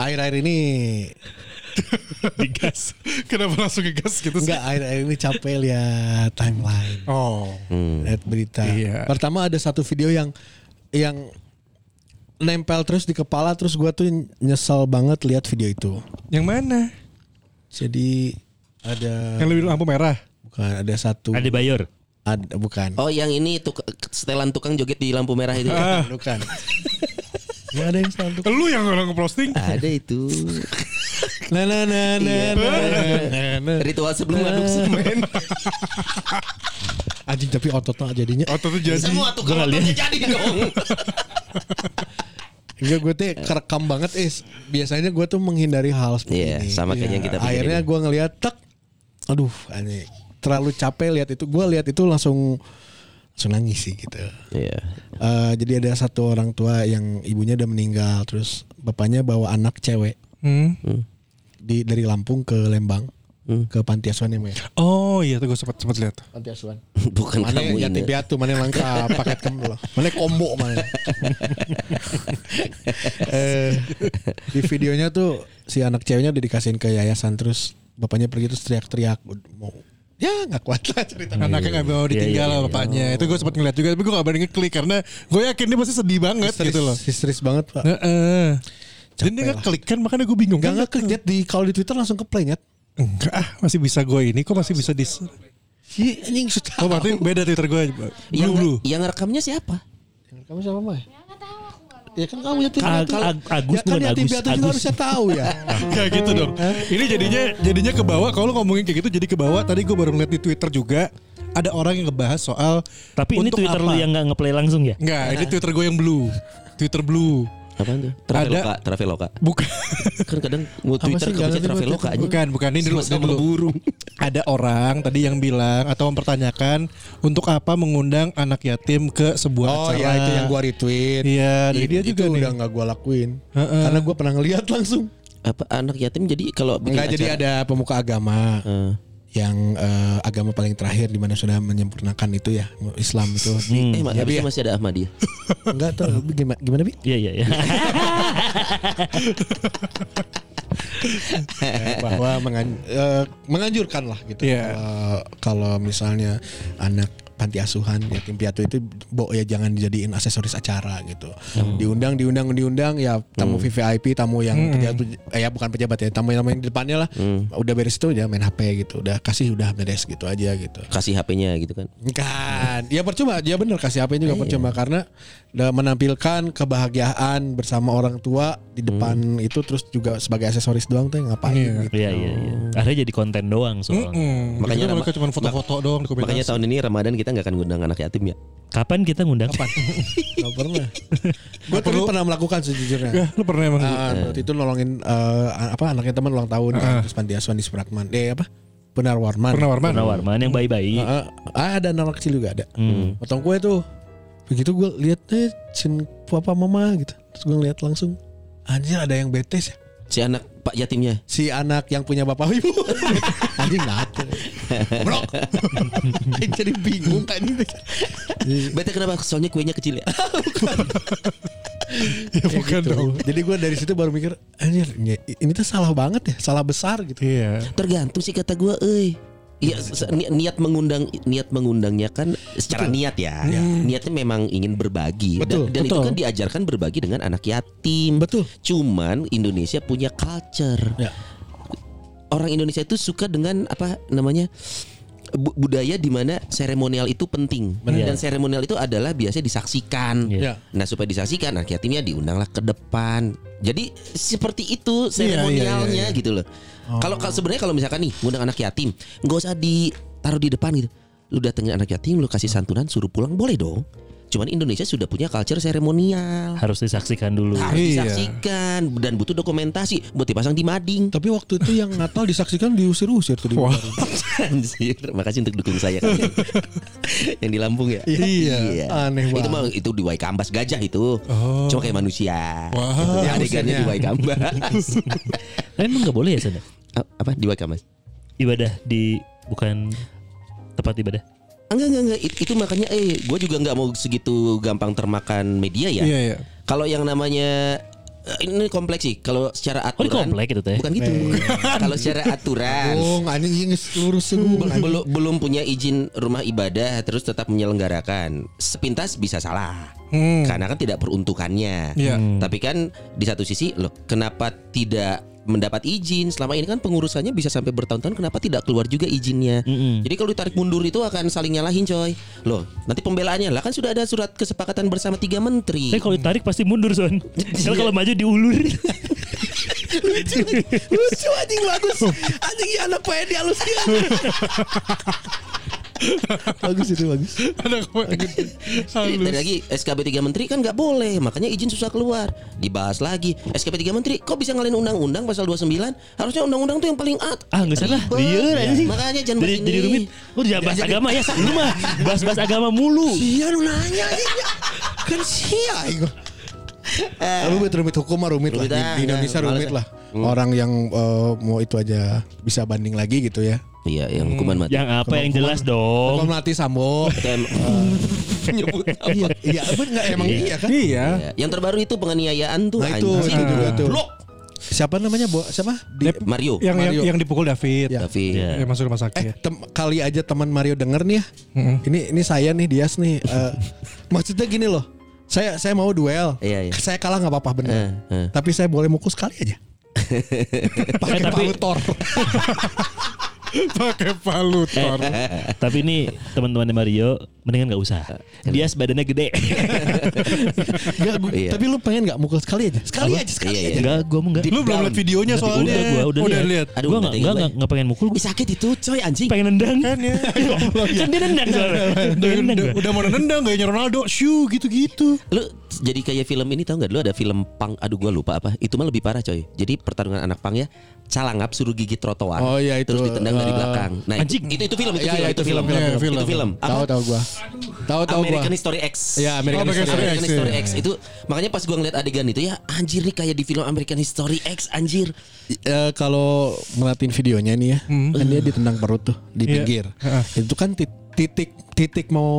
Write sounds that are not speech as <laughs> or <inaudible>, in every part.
Akhir-akhir ini <laughs> Digas. Kenapa langsung ke gas gitu sih? enggak akhir-akhir ini capek lihat timeline, Oh. lihat berita. Iya. Pertama ada satu video yang yang nempel terus di kepala terus gua tuh nyesel banget lihat video itu. Yang mana? Jadi ada Yang lebih lampu merah. bukan ada satu Ada Bayor. ada bukan. Oh yang ini tuk setelan tukang joget di lampu merah itu Ah. Bukan. <laughs> Nggak ada yang satu. Lu yang orang ngeposting. Ada itu Nah nah nah nah Iya. nah, nah, nah. Ritual sebelum ngaduk semen <laughs> Anjing tapi ototnya jadinya. Otot tuh jadi. Semua tukang ototnya jadi dong <laughs> Enggak gue tuh kerekam banget is. Biasanya gue tuh menghindari hal seperti Iya, ini. sama kayak yang kita. Akhirnya gue ngeliat tak, aduh, aneh. Terlalu capek lihat itu. Gue lihat itu langsung nangis sih gitu. Iya Eh, jadi ada satu orang tua yang ibunya udah meninggal, terus bapaknya bawa anak cewek Hmm. di dari Lampung ke Lembang ke panti asuhan ya, Maya. Oh iya tuh gue sempat sempat lihat. Panti asuhan. <laughs> Bukan Mana kamu yatim piatu, mana lengkap <laughs> paket kamu loh. Mana combo mana. <laughs> eh, di videonya tuh si anak ceweknya udah dikasihin ke yayasan terus bapaknya pergi terus teriak-teriak mau ya nggak kuat lah cerita Anaknya gak mau Iya, ditinggal iya, sama iya. bapaknya. Itu gue sempat ngeliat juga, tapi gue gak berani ngeklik karena gue yakin dia pasti sedih banget histeris, gitu loh. histeris banget pak Heeh. Dan dia ngeklik kan makanya gue bingung. nggak ngeklik Nyet. di kalau di twitter langsung ke play nyet Enggak ah, masih bisa gue ini kok masih bisa di anjing sudah Oh berarti beda Twitter gue yang, Blue blue yang rekamnya siapa? kamu siapa mah ya kan kamu yatim piatu. Ag- Agus ya kan bukan yatim piatu juga Agus. harusnya tahu ya. <laughs> Kayak gitu dong. Ini jadinya jadinya ke bawah Kalau lu ngomongin kayak gitu jadi ke bawah. Tadi gue baru ngeliat di Twitter juga Ada orang yang ngebahas soal Tapi ini Twitter apa? lu yang nggak ngeplay langsung ya? Enggak ini Twitter gue yang blue. Twitter blue Apaan tuh? Traveloka, Traveloka. Bukan. <laughs> Kan kadang mau Apa Twitter kebaca Traveloka aja. Bukan bukan. Ini dulu, dulu. burung. <laughs> Ada orang tadi yang bilang Atau mempertanyakan Untuk apa mengundang anak yatim ke sebuah oh acara. ya itu yang gua retweet. Iya dari Itu- dia juga itu nih. udah nggak gua lakuin. Heeh. karena gua pernah ngeliat langsung. Apa anak yatim jadi kalau Enggak jadi ada pemuka agama. Eh, yang eh, agama paling terakhir di mana sudah menyempurnakan itu ya Islam itu. eh, ma- Ya, ya? masih ada Ahmadiyah. <laughs> Enggak tuh gimana gimana bi? Iya iya iya. <laughs> Bahwa mengan- eh, menganjurkan lah gitu. Kalau- kalau misalnya anak panti asuhan yatim piatu itu bo ya jangan dijadiin aksesoris acara gitu. Diundang diundang diundang ya tamu VVIP, tamu yang pejabat eh, ya bukan pejabat ya, tamu yang di depannya lah. Udah beres itu ya main HP gitu. Udah kasih udah beres gitu aja gitu. Kasih HP-nya gitu kan. Kan, ya percuma, dia bener kasih HP juga percuma karena udah menampilkan kebahagiaan bersama orang tua di depan itu terus juga sebagai aksesoris doang tuh ngapain Iya. gitu. Iya iya iya. Akhirnya jadi konten doang soalnya. Hmm, Makanya makanya mereka cuma foto-foto doang. Makanya tahun ini Ramadan kita nggak akan ngundang anak yatim ya. Kapan kita ngundang? <laughs> Gak pernah. Gue tapi pernah melakukan sejujurnya. Ya, lu pernah emang Ah, waktu itu nolongin eh, apa anaknya teman ulang tahun kan, terus panti asuhan di Supratman. Eh apa? Benar Warman. pernah Warman? Pernah Warman yang bayi-bayi. Ah, ah, ada anak kecil juga ada. Hmm. Potong kue tuh. Begitu gue lihat eh cin papa mama gitu. Terus gue ngeliat langsung anjir ada yang betes ya. Si anak Pak yatimnya. si anak yang punya bapak ibu <laughs> anjing ngate bro <laughs> Aing jadi bingung kan ini Bete kenapa? Soalnya kuenya kecil ya. <laughs> Ya bukan Gitu. dong. jadi gue dari situ baru mikir anjir ini ini tuh salah banget ya salah besar gitu Iya. Tergantung sih kata gua, euy. Iya, niat mengundang niat mengundangnya kan secara niat ya. Niatnya memang ingin berbagi Betul, dan, dan itu betul. kan diajarkan berbagi dengan anak yatim. Betul. Cuman Indonesia punya culture. Ya. Orang Indonesia itu suka dengan apa namanya? Budaya di mana seremonial itu penting dan seremonial itu adalah biasanya disaksikan. Iya. Nah supaya disaksikan anak yatimnya diundanglah ke depan. Jadi seperti itu Iya, iya, seremonialnya iya, iya. gitu loh. Kalau kalau sebenarnya kalau misalkan nih ngundang anak yatim, nggak usah di taruh di depan gitu. Lu datengin anak yatim, lu kasih santunan, suruh pulang boleh dong. Cuman Indonesia sudah punya culture seremonial. Harus disaksikan dulu. Harus Iya. disaksikan dan butuh dokumentasi buat dipasang di mading. Tapi waktu itu yang Natal disaksikan diusir-usir tuh di. <laughs> Anjir, makasih untuk dukung saya kan. <laughs> yang di Lampung ya. Iya, aneh Itu banget. mah itu di Waikambas gajah itu. Oh. Cuma kayak manusia. Wah. Ya, adegannya di Waikambas. <laughs> Nah, emang nggak boleh ya sana? Apa di Waikambas? Ibadah di bukan tempat ibadah. Enggak enggak enggak It- itu makanya eh gue juga nggak mau segitu gampang termakan media ya. Iya iya. Kalau yang namanya eh, ini kompleks sih. Kalau secara Oh, aturan komplek itu teh. bukan gitu. <laughs> Kalau secara aturan Oh, anjing lurus gue. belum belum punya izin rumah ibadah terus tetap menyelenggarakan sepintas bisa salah Hmm. karena kan tidak peruntukannya Iya. tapi kan di satu sisi loh kenapa tidak mendapat izin. Selama ini kan pengurusannya bisa sampai bertahun-tahun kenapa tidak keluar juga izinnya? Mm-mm. jadi kalau ditarik mundur itu akan saling nyalahin coy. Loh nanti pembelaannya lah. Kan sudah ada surat kesepakatan bersama tiga menteri. Tapi kalau ditarik pasti mundur son. Kalau kalau maju diulur. lucu anjing bagus. Anjing ya anak pede <laughs> <laughs> bagus itu bagus. Ada komen gitu. Lagi SKB 3 Menteri kan nggak boleh, makanya izin susah keluar. Dibahas lagi. SKB 3 Menteri kok bisa ngalahin undang-undang pasal 29? Harusnya undang-undang tuh yang paling at. Ah nggak salah. Liar anjing. Makanya jangan jadi, jadi rumit. Oh jangan bahas agama ya. <laughs> Lu mah bahas-bahas agama mulu. Iya lu nanya. Kan sia iku. rumit rumit hukum mah rumit, Rumit lah ah, di, di Indonesia rumit ah. lah. Orang yang eh, mau itu aja bisa banding lagi gitu ya. Iya, yang hukuman mati. Yang apa yang jelas dong. Hukuman mati sambo. Itu <laughs> em- nyebut iya, iya, emang iya kan? Iya. Iya. Yang terbaru itu penganiayaan tuh Nah itu, anjing. itu juga tuh. Blok. Siapa namanya, Bo? Siapa? Di, Mario. Yang yang Mario. yang dipukul David. Ya. Tapi Iya. Yang masuk rumah eh, sakit. tem- kali aja teman Mario denger nih ya. Mm-mm. Ini ini saya nih Dias nih. eh, <laughs> maksudnya gini loh. Saya saya mau duel. Iya, iya. Saya kalah nggak apa-apa bener. Eh, eh. Tapi saya boleh mukul sekali aja. <laughs> Pakai Eh, tapi-. <laughs> Pakai palu Thor. Tapi ini teman-temannya Mario mendingan nggak usah. Dia badannya gede. <laughs> Nggak, gua- Iya. Tapi lu pengen nggak mukul sekali aja? Sekali Apa? aja, sekali Iya, aja. iya. Enggak, gua mau enggak. Lu belum lihat videonya soalnya. Udah gua udah, udah lihat. Aduh, gua nggak enggak enggak gue. enggak pengen mukul. Ih, sakit itu coy anjing. Pengen nendang. Kan ya. <laughs> kan dia nendang soalnya. Dia nendang. udah, udah mau nendang gayanya Ronaldo, shoo gitu-gitu. Lu jadi kayak film ini tau nggak? Lu ada film pang, aduh gua lupa apa. Itu mah lebih parah coy. Jadi pertarungan anak pang ya, calangap suruh gigit trotoar. Oh, iya, itu, Terus ditendang dari eh, belakang. Nah, itu, anjing. itu itu film, itu Iya, film, iya, itu itu film, film, film, Itu film. film. Tahu tahu gua. Tahu tahu gua. American History X. Iya, American Oh, American History History American X, History iya. X itu makanya pas gua ngeliat adegan itu ya anjir nih kayak di film American History X anjir. Eh, kalau ngeliatin videonya nih ya, kan dia ditendang perut tuh di Iya. pinggir. Heeh. Itu kan tit- titik titik mau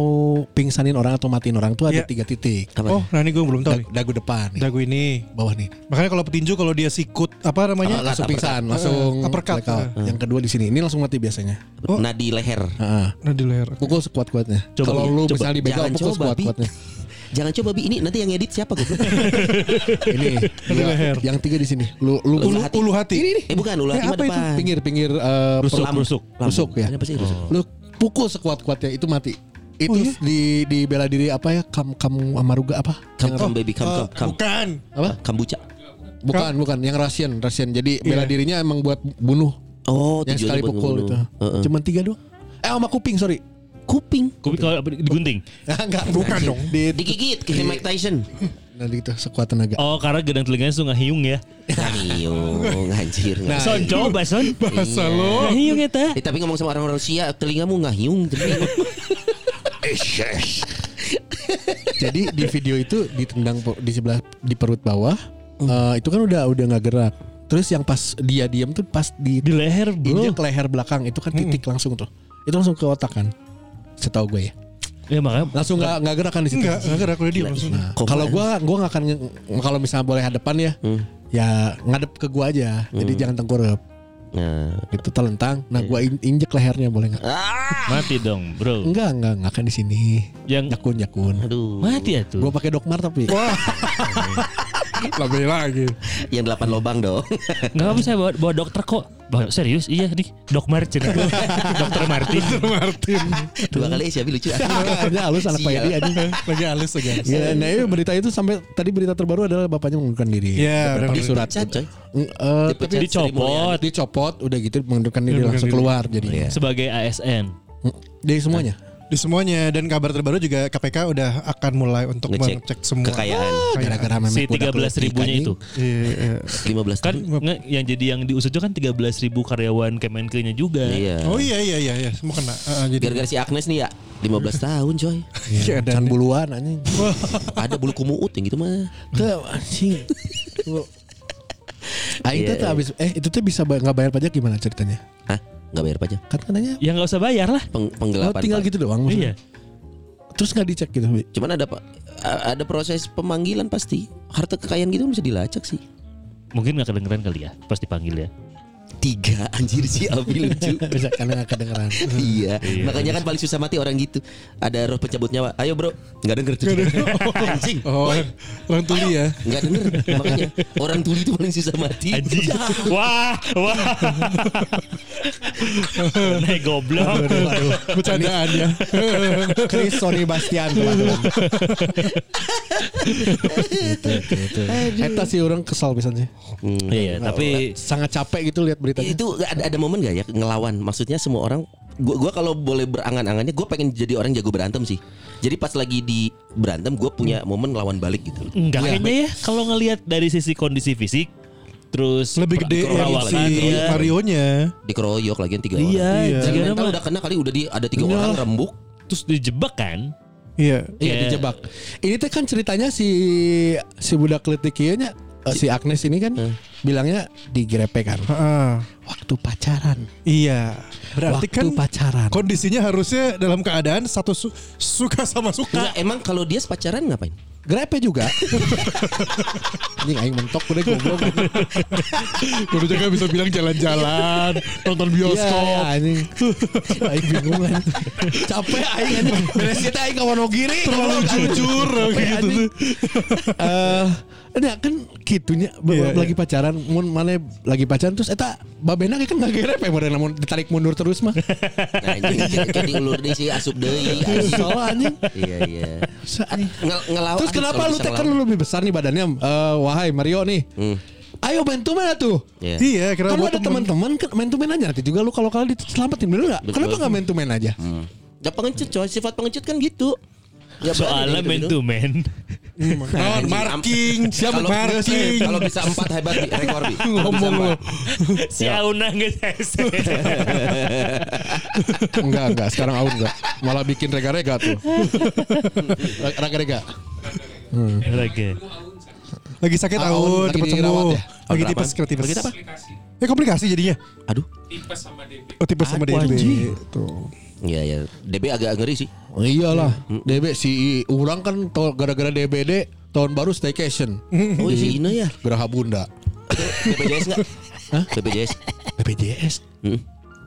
pingsanin orang atau matiin orang tuh ada Iya. tiga titik. Apa? Oh, nah ini gue belum tahu nih. Dag- dagu depan, nih, Dagu ini. bawah nih. Makanya kalau petinju kalau dia sikut apa namanya? Uppercut, langsung uppercut. pingsan, langsung Eh, uppercut. blackout. Yang kedua di sini, ini langsung mati biasanya. Oh. Nadi leher. Heeh. Nah di leher. Pukul sekuat-kuatnya. Coba, Kalau lu coba. misalnya dibegal Jangan pukul coba, Bi. sekuat-kuatnya. <laughs> Jangan coba bi ini nanti yang edit siapa gue? <laughs> ini dua, leher. yang tiga di sini. Lu lu Ulu Ulu, hati. ulu hati. Ini nih. eh bukan ulah Eh, hati mah apa itu? depan. pinggir-pinggir eh, Rusuk, rusuk. Rusuk ya. Kenapa sih rusuk? Lu pukul sekuat-kuatnya itu mati. Itu Oh, iya? di di bela diri apa ya? Kam kamu amaruga apa? Yang- come baby come Eh, come come. bukan. apa? Kambuca. Bukan, bukan. Yang Russian, Russian. Jadi bela Iya. dirinya emang buat bunuh. Oh, yang sekali buat pukul itu. Heeh. Cuman tiga doang. Eh sama kuping, sorry. kuping Kuping kalau digunting. <laughs> Enggak, Bukan dong. Di, digigit kayak Mike Tyson. <laughs> nah gitu sekuat tenaga. Oh, karena gedang telinganya suka hiung ya. Ngayung anjir. Nah, Son, coba son. Bahasa lo. Hiung eta. Eh, tapi ngomong sama orang Rusia, telingamu ngahyung. Jadi di video itu ditendang di sebelah di perut bawah. eh, itu kan udah udah nggak gerak. Terus yang pas dia diam tuh pas di Di leher, bro. injek leher belakang itu kan titik langsung tuh. Itu langsung ke otak kan. Setahu gue ya. Ya makanya Langsung nggak nggak gerak kan di situ. Enggak, enggak gerak udah diam langsung. Nah, kalau gua gua nggak akan kalau misalnya boleh hadapan ya, Hmm. ya ngadep ke gua aja. Jadi jangan tengkurap. Nah. Itu telentang. Nah, gua in- injek lehernya boleh nggak? Ah, mati dong, bro. Enggak, enggak, enggak akan di sini. Yang Jakun, jakun. aduh. mati ya tuh. Gua pakai dokmar tapi. Lebih lagi. Yang delapan lobang dong. Enggak bisa bawa, bawa dokter kok. Bawa, serius? Iya nih, Dok Martin. dokter Martin. Martin. Dua kali siapa lucu. Makanya halus anak Pak. Edi aja. Lagi halus lagi halus. Ya, nah itu berita itu sampai tadi berita terbaru adalah bapaknya mengundurkan diri. Iya, benar. surat. Dipecat, coy. Mm, eh, tapi Dicopot. dicopot udah gitu mengundurkan diri langsung keluar jadi. Iya. Sebagai ASN. Dari semuanya. Di semuanya dan kabar terbaru juga KPK udah akan mulai untuk Ngecek mengecek semua. kekayaan Gara-gara memek Si 13 letik, ribunya itu. Iya, iya. 15 Kan tahun. nge- yang jadi yang diusut itu kan 13 ribu karyawan Kemenkeu-nya juga. Iya. Oh iya iya iya iya semua kena. Ah, jadi Gara-gara si Agnes nih ya 15 <laughs> tahun coy. Iya, dan Can buluan anjing. <laughs> Ada bulu kumuut yang gitu mah. Tuh anjing. Aing <laughs> tuh Iya, tuh iya. abis eh itu tuh bisa nggak bayar pajak gimana ceritanya? Hah? Enggak bayar pajak. Kan katanya Ya nggak usah bayar lah. Peng- oh, penggelapan. tinggal pajak. gitu doang maksudnya. Iya. Terus nggak dicek gitu. Bi? Cuman ada pak ada proses pemanggilan pasti. Harta kekayaan gitu bisa dilacak sih. Mungkin nggak kedengeran kali ya pas dipanggil ya. Tiga anjir sih Abi lucu. <laughs> Bisa karena nggak kedengeran. iya. Iya. Makanya kan paling susah mati orang gitu. Ada roh pencabut nyawa. Ayo bro. Nggak denger tuh. <laughs> Anjing. Oh, orang tuli ya. Nggak denger. Makanya orang tuli itu paling susah mati. Anjing. wah, wah. Nih goblok. Bercandaan ya. Chris Sony Bastian gitu. Eta sih orang kesal pisan sih. Iya, tapi Sangat capek gitu lihat beritanya. itu ada ada momen gak ya ngelawan? Maksudnya semua orang gua gua kalau boleh berangan-angannya gue pengen jadi orang jago berantem sih. Jadi pas lagi di berantem gue punya momen ngelawan balik gitu. enggak kayaknya ya kalau ngelihat dari sisi kondisi fisik terus Lebih gede yang si dia. Marionya. Dikeroyok lagi tiga Iya, orang. Iya. Mental mah udah kena kali udah di ada tiga orang rembuk. terus dijebak kan. Iya. Iya dijebak. Ini teh kan ceritanya si si budak letik ieu nya eh, si Agnes ini kan bilangnya digrepe kan. Heeh. Waktu pacaran. Iya. Berarti Waktu kan pacaran. kondisinya harusnya dalam keadaan satu su- suka sama suka. Enggak, emang kalau dia pacaran ngapain? Grepe juga. <laughs> Anjing aing mentok udah goblok. <laughs> Kudu jaga bisa bilang jalan-jalan, nonton bioskop. Iya, anjing. aing bingung kan. Capek aing anjing. Beres kita aing kawan giri. Terlalu jujur gitu tuh. <laughs> Eh, ini kan gitunya be- Iya, lagi pacaran, mun mana lagi pacaran terus eta babena kan nggak grepe baru namun ditarik mundur terus mah. Nah, <laughs> anjing jadi ulur deh sih asup deui. anjing. Soal anjing. Iya iya. Ngelawan. Terus kenapa lu teh kan lu lebih besar nih badannya Eh, wahai Mario nih. Hmm. Ayo main tuh mana tuh? Iya. Iya, kira Kan buat ada teman-teman kan main tuh main aja nanti juga lu kalau kalah diselamatin bener nggak? Betul. Kenapa nggak main tuh main aja? Hmm. Ya pengecut coy, sifat pengecut kan gitu. Ya, Soalnya man to man. Non marking, siapa Kalau marking? kalau bisa empat hebat Bi. rekor bi. Bisa Ngomong lu. empat. Si Auna nggak <laughs> enggak enggak sekarang Aun enggak. Malah bikin rega-rega tuh. Rega-rega. Oke. Lagi sakit Aun cepat sembuh. ya? Lagi tipes, tipes. Apa? Ya komplikasi jadinya. Aduh. Oh tipes sama DB. Tuh. Iya ya. DB agak ngeri sih. Oh iyalah, DB si orang kan gara-gara DBD tahun baru staycation. Oh si Ina ya. Geraha Bunda. BPJS enggak? Hah? BPJS. BPJS. Hmm.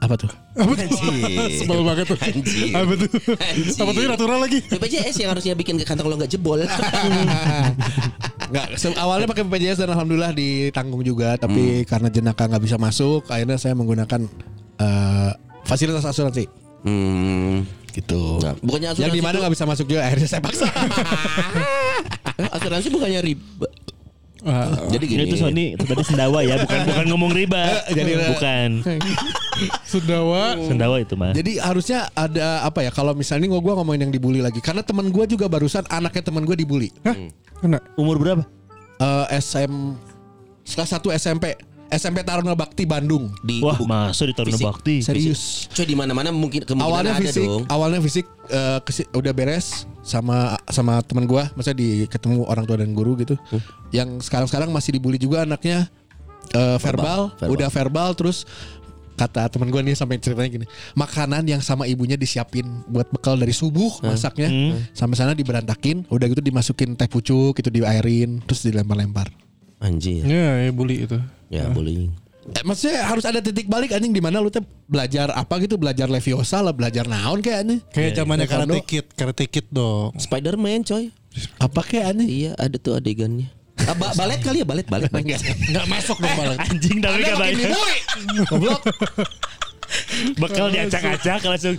Apa tuh? Anjir. Sebel banget tuh. Anjir. Apa tuh? Anjir. Apa tuh natural lagi? BPJS yang harusnya bikin ke kantong lo nggak jebol. <laughs> Enggak, se- awalnya pakai BPJS dan alhamdulillah ditanggung juga, tapi karena jenaka nggak bisa masuk, akhirnya saya menggunakan eh, fasilitas asuransi. Hmm. Gitu. Nah, bukannya asuransi Yang di mana nggak bisa masuk juga <laughs> akhirnya saya paksa. Eh, <laughs> asuransi bukannya riba. Ah, Jadi gini. Itu Sony itu tadi sendawa ya, bukan <laughs> bukan ngomong riba. Jadi- bukan. Sundawa. Sendawa itu mah. Jadi harusnya ada apa ya kalau misalnya gua gua ngomongin yang dibully lagi karena teman gua juga barusan anaknya teman gua dibully. Kena. Umur berapa? Eh, SM kelas 1 SMP SMP Taruna Bakti Bandung. di Wah, masa di Taruna Fisik. Bakti. Serius. Coy di mana-mana mungkin kemungkinan awalnya ada fisik, dong. awalnya fisik kesi- udah beres sama sama teman gua, masa di ketemu orang tua dan guru gitu. Yang sekarang-sekarang masih dibully juga anaknya eh, verbal, Verbal, verbal. udah verbal terus kata teman gua nih sampai ceritanya gini makanan yang sama ibunya disiapin buat bekal dari subuh masaknya sampai sana diberantakin udah gitu dimasukin teh pucuk itu diairin terus dilempar-lempar Anjir. Ya, ya bully itu. Ya bullying. Eh, maksudnya harus ada titik balik anjing di mana lu teh belajar apa gitu belajar leviosa lah belajar naon kayak anjing Kayak zamannya Taekwondo. karate kid, karate kid dong. Spiderman coy. apa kayak anjing Iya ada tuh adegannya. Ah, ba- balet kali ya balet balet. <laughs> balet. Enggak masuk dong malah. Anjing tapi katanya. Goblok. <laughs> Bekal diacak-acak langsung.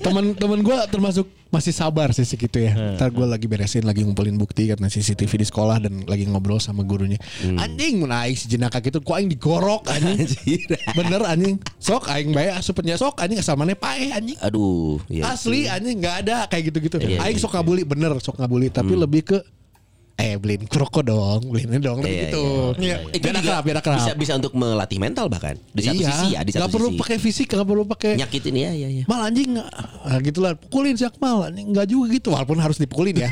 Temen-temen gue termasuk masih sabar sih segitu ya. Ntar gue lagi beresin, lagi ngumpulin bukti karena CCTV di sekolah dan lagi ngobrol sama gurunya. Anjing mau naik si jenaka gitu, kok aing digorok anjing. Bener anjing. sok aing bae asupnya sok anjing asal mana pae anjing. Aduh, iya. Asli anjing nggak ada kayak gitu-gitu. Iya, aing iya, sok ngabuli bener sok ngabuli tapi lebih ke eh beliin kroko dong, beliin dong Iya, gitu. iya. Iya. Biar akrab, biar akrab. Bisa bisa untuk melatih mental bahkan. Di satu iya, sisi ya, di satu nggak perlu sisi. pakai fisik, nggak perlu pakai nyakitin ya, ya, ya. Mal anjing nggak ah, gitu lah pukulin si Akmal anjing nggak juga gitu walaupun harus dipukulin ya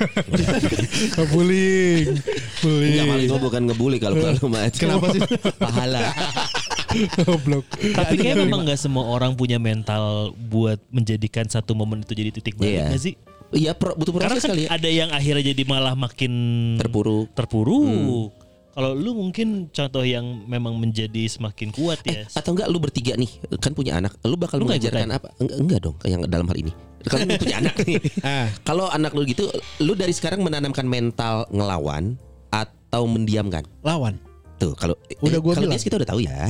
<laughs> Buling. Buling. Enggak maling gua bukan ngebully kalau kalau mah. <laughs> Kenapa sih? Pahala. Goblok. Tapi kayak memang nggak semua orang punya mental buat menjadikan satu momen itu jadi titik balik Iya. nggak sih? Iya, pro- butuh Karena proses kan kali ya. ada yang akhirnya jadi malah makin Terpuruk. terpuruk. Kalau lu mungkin contoh yang memang menjadi semakin kuat ya. Atau enggak lu bertiga nih kan punya anak, lu bakal Lu mengajarkan apa? Enggak, enggak dong, yang dalam hal ini. Kalau lu punya anak nih. <laughs> Ah. Kalau anak lu gitu, lu dari sekarang menanamkan mental ngelawan atau mendiamkan. lawan Tuh, kalau Udah gua kalau bilang. Kita udah tahu ya.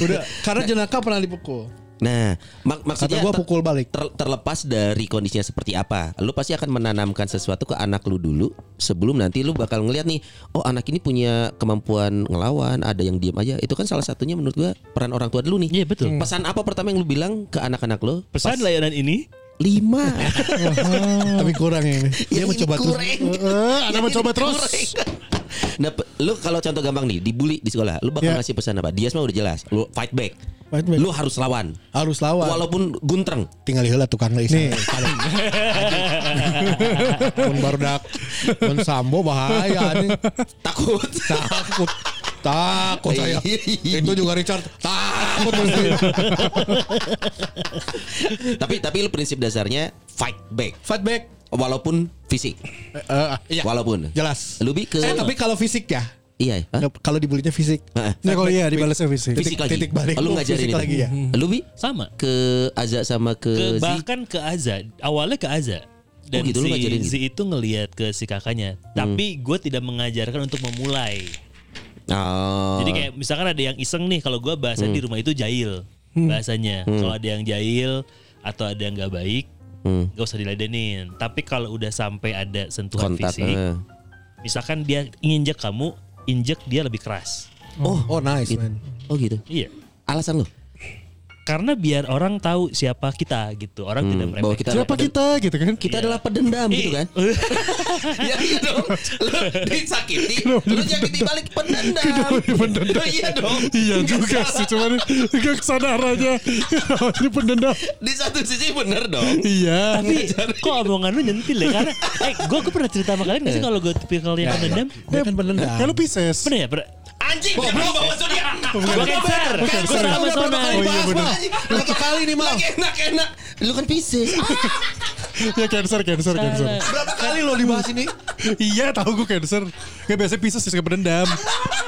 udah <laughs> karena jenaka pernah dipukul nah, mak kata maksudnya gua pukul balik ter- terlepas dari kondisinya seperti apa, lu pasti akan menanamkan sesuatu ke anak lu dulu sebelum nanti lu bakal ngeliat nih, oh anak ini punya kemampuan ngelawan, ada yang diem aja. Itu kan salah satunya menurut gua peran orang tua dulu nih. Iya betul. Pesan apa pertama yang lu bilang ke anak-anak lu? Pesan layanan ini Lima. tapi kurang ini dia Yang mencoba ini terus anda Yang mencoba ini terus. lu kalau contoh gampang nih, dibully di sekolah, lu bakal Ya. ngasih pesan apa? Dia semua udah jelas, lu fight back. Fight back. Lu harus lawan. harus lawan Walaupun guntreng. tinggal heula tukang leis Nih. pun barudak pun sambo bahaya anjing Takut. takut takut saya Iya. itu juga Richard takut <laughs> tapi tapi lu prinsip dasarnya fight back fight back walaupun fisik. Eh, iya. Walaupun. jelas Lu bi ke eh tapi kalau fisik ya Iya, kalau dibulinya fisik? Nah kalau iya dibalasnya fisik. Fisik lagi. titik balik. Oh, lu Oh, ngajarin fisik itu. lagi ya? Lu bi sama. ke Aza sama ke, Ke, bahkan ke Aza. Awalnya ke Aza. Dan Oh gitu, lu si ngajarin gitu? Itu ngelihat ke si kakaknya. Tapi gue tidak mengajarkan untuk memulai. Oh. Jadi kayak misalkan ada yang iseng nih kalau gue bahasa di rumah itu jahil bahasanya. Kalau ada yang jahil atau ada yang nggak baik, Hmm. gak usah diladenin. Tapi kalau udah sampai ada sentuhan kontak. fisik, eh. misalkan dia injek kamu, injek dia lebih keras. Oh, oh nice gitu. man Oh gitu. Iya. Alasan lu? Karena biar orang tahu siapa kita gitu. Orang tidak Hmm, bahwa meremehkan. kita Siapa kita gitu kan? kita adalah pedendam gitu kan? <laughs> ya iya dong. Lu disakiti, lu nyakiti balik pendendam. Oh, iya dong. Iya juga sih cuman gak kesadarannya. Ini pendendam. Di satu sisi bener dong. Iya. Tapi kok omongan lu nyentil ya? Karena eh gue gue pernah cerita sama kalian gak sih kalau gue tipikal yang pendendam? dia kan pendendam Ya lu Pisces. Pernah ya? Pernah. Anjing, bawa. Gue cancer. Gue sama Sona. kali Oh, iya. Mal. berapa kali nih mal Lagi enak-enak. Lu kan Pisces. <laughs> Ya cancer, cancer, cancer. berapa kali lo dibahas ini Iya tahu gue cancer. Gak biasa Pisces suka pendendam. <laughs>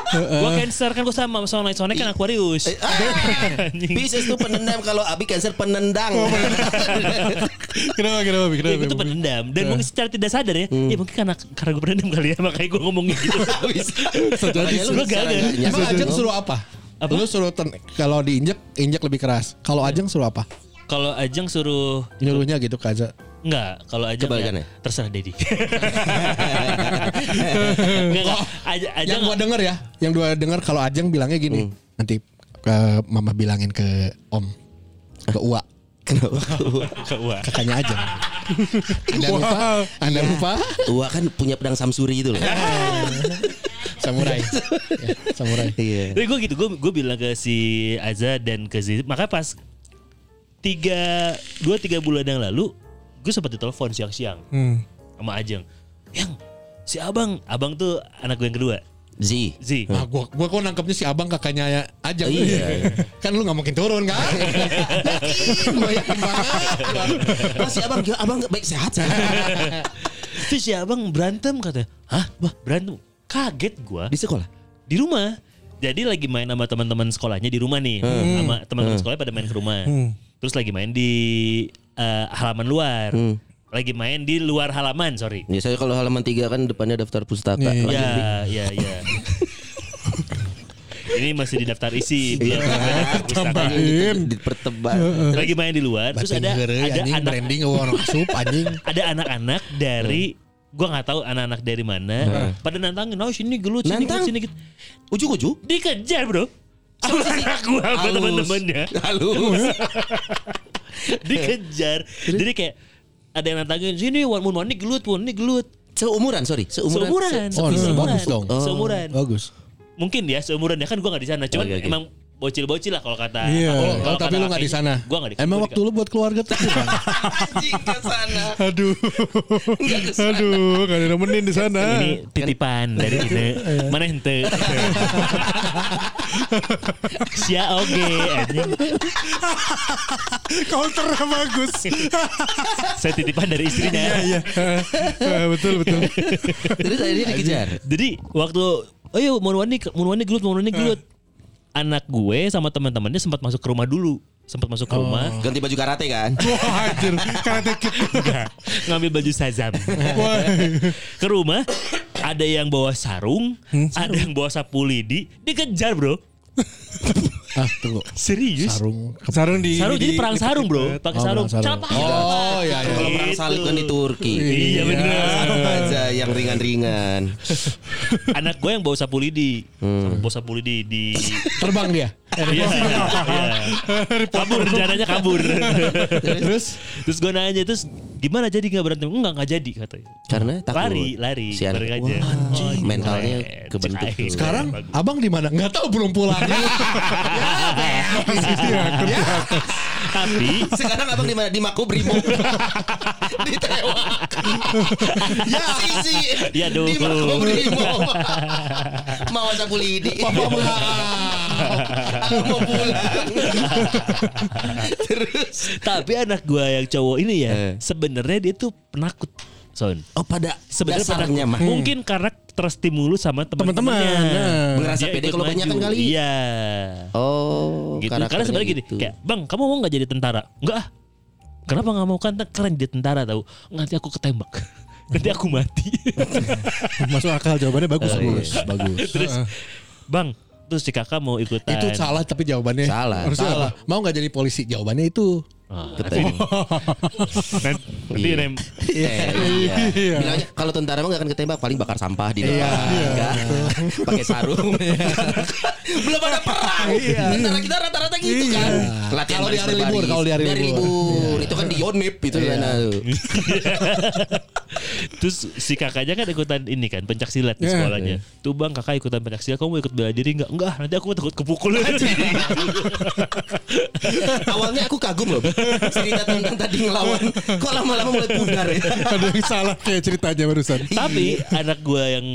Gue cancer kan gue sama Sona. Sona kan Aquarius. Anjing. Pisces tuh penendam kalau Abi Cancer penendang. <laughs> Kenapa, kenapa, Bi? Ya, kenapa? gue tuh pendendam dan mungkin secara tidak sadar ya, ya mungkin karena karena gue pendendam kali ya makanya gue ngomongin gitu. Makanya lu gak ada. Emang Ajeng suruh apa? Apa? Lu suruh ten- kalau diinjek injek lebih keras. Kalau Ajeng suruh apa? Kalau Ajeng suruh Nyuruhnya gitu ke Aza. Enggak, kalau Ajeng Kebalikannya? ya, terserah Dedi. <laughs> Enggak. Ajeng, yang gua denger ya, yang dua denger kalau Ajeng bilangnya gini. Nanti ke mama bilangin ke Om, ke Uwa, <laughs> ke Wah. kakaknya Ajeng. Anda lupa? Anda lupa? Wah kan punya pedang Samsuri itu loh. <laughs> Samurai. <laughs> Ya, samurai. Iya. Tapi gue gitu, gue gue bilang ke si Aza dan ke Zizi, makanya pas tiga dua tiga bulan yang lalu, gue sempat ditelepon siang-siang Hmm. sama Ajeng. Yang si abang, abang tuh anak gue yang kedua, Z. Zi. Nah, gua gua kok nangkepnya si abang kakaknya Ajeng. Iya. <laughs> kan lu nggak mungkin turun kan? <laughs> Gua yakin banget. Masih abang, ya, abang baik sehat. Terus si abang berantem katanya. Hah? Wah berantem? Kaget gue. Di sekolah. di rumah. Jadi lagi main sama teman-teman sekolahnya di rumah nih, sama teman-teman sekolahnya pada main ke rumah. Terus lagi main di eh, halaman luar. Lagi main di luar halaman, sorry. Ya saya kalau halaman 3 kan depannya daftar pustaka. Iya, iya. Ya, ya, ya. Ini masih di daftar isi. Iya. belum daftar pustaka. Tambahin. Dipertebal. Lagi main di luar, terus ada ada anak branding asup anjing. <laughs> ada anak-anak dari gua nggak tahu anak-anak dari mana pada nantangin oh sini gelut sini gelut sini gitu Ujuk-ujuk. dikejar bro anak gue sama teman-temannya Halus. <laughs> dikejar. Jadi kayak ada yang nantangin sini Wan Mun Wan ini gelut, Wan ini gelut. Seumuran, sorry. Seumuran. Seumuran, Se- Oh, seumuran, bagus dong. Oh. seumuran. Bagus. Mungkin ya seumuran ya kan gue nggak di sana. Cuman Oke, oke. emang bocil-bocil lah kalau kata. Iya. kalau- Oh, kalau tapi kata lu nggak di sana. Gua nggak di. Emang waktu lu buat keluarga tuh. Anjing ke sana. Aduh. Aduh, gak ada nemenin di sana. Ini titipan dari ini. Mana ente? Sia oge anjing. Counternya bagus. Saya titipan dari istrinya. Iya, iya. Eh, betul, betul. Terus akhirnya dikejar. Jadi waktu oh iya Monwani Monwani gelut Monwani gelut. Anak gue sama teman-temannya sempat masuk ke rumah dulu. Sempat masuk ke rumah Ganti baju karate kan? <laughs> Wah, anjir. Karate Kid. ngambil baju sazam. Ke rumah ada yang bawa sarung, ada yang bawa sapu lidi, dikejar, Bro. Ah, tunggu. Serius? Sarung. Sarung di Sarung jadi di- perang sarung, Bro. Pakai Oh, sarung. perang sarung. Capak. Oh, iya, iya. Kalau perang Gitu. salib kan di Turki. Iya benar. aja yang ringan-ringan. <laughs> Anak gue yang bawa sapu lidi. Bawa sapu lidi di Terbang dia. <laughs> Iya. iya. kabur rencananya kabur. Terus terus gue nanya terus gimana jadi nggak berantem? Enggak nggak jadi katanya. Karena takut. Lari, lari. Si anak. aja. Wah, anjing. Oh, Mentalnya kebentuk. Sekarang Bagus. abang di mana? Nggak tahu belum pulang. <laughs> tapi Sekarang abang di mana? Di Makobrimob. <laughs> di Tewak. ya sisi. Ya dong. Di Makobrimob. <laughs> Mau sapu lidi. Papa mau. Aku mau pulang. Terus. tapi anak gue yang cowok ini ya Eh. sebenarnya dia tuh penakut. Son. Oh pada Sebenarnya dasarnya mah. Mungkin karena terstimulus sama Teman-teman, teman-temannya. nah. Berasa pede kalau banyakan kali. Iya. Oh, gitu. Karena sebenarnya gini, gitu. kayak bang, kamu mau nggak jadi tentara? Enggak ah. Kenapa nggak mau kan keren jadi tentara tahu? Nanti aku ketembak. <laughs> Nanti aku mati. <laughs> Masuk akal jawabannya bagus. Bagus, bagus. terus, bang, terus si kakak mau ikutan. Itu salah tapi jawabannya Salah. Harusnya salah. Mau nggak jadi polisi? Jawabannya itu. Ah, <laughs> nanti nanti rem. Eh, iya. Iya. Bilangnya kalau tentara mah gak akan ketembak paling bakar sampah di Iya. depan. Enggak. Pakai sarung. Belum ada perang. Tentara kita rata-rata gitu kan. Latihan Kalau di hari libur, kalau di hari libur. Itu kan di Yonip itu kan. Terus si kakaknya kan ikutan ini kan pencak silat di Iya. sekolahnya. Tuh bang kakak ikutan pencak silat, kamu mau ikut bela diri nggak? Enggak, nanti aku takut kepukul aja. Awalnya aku kagum loh. Cerita tentang tadi ngelawan. Kok lama-lama mulai pudar ya. <laughs> Ada yang salah kayak ceritanya barusan. Tapi anak gue yang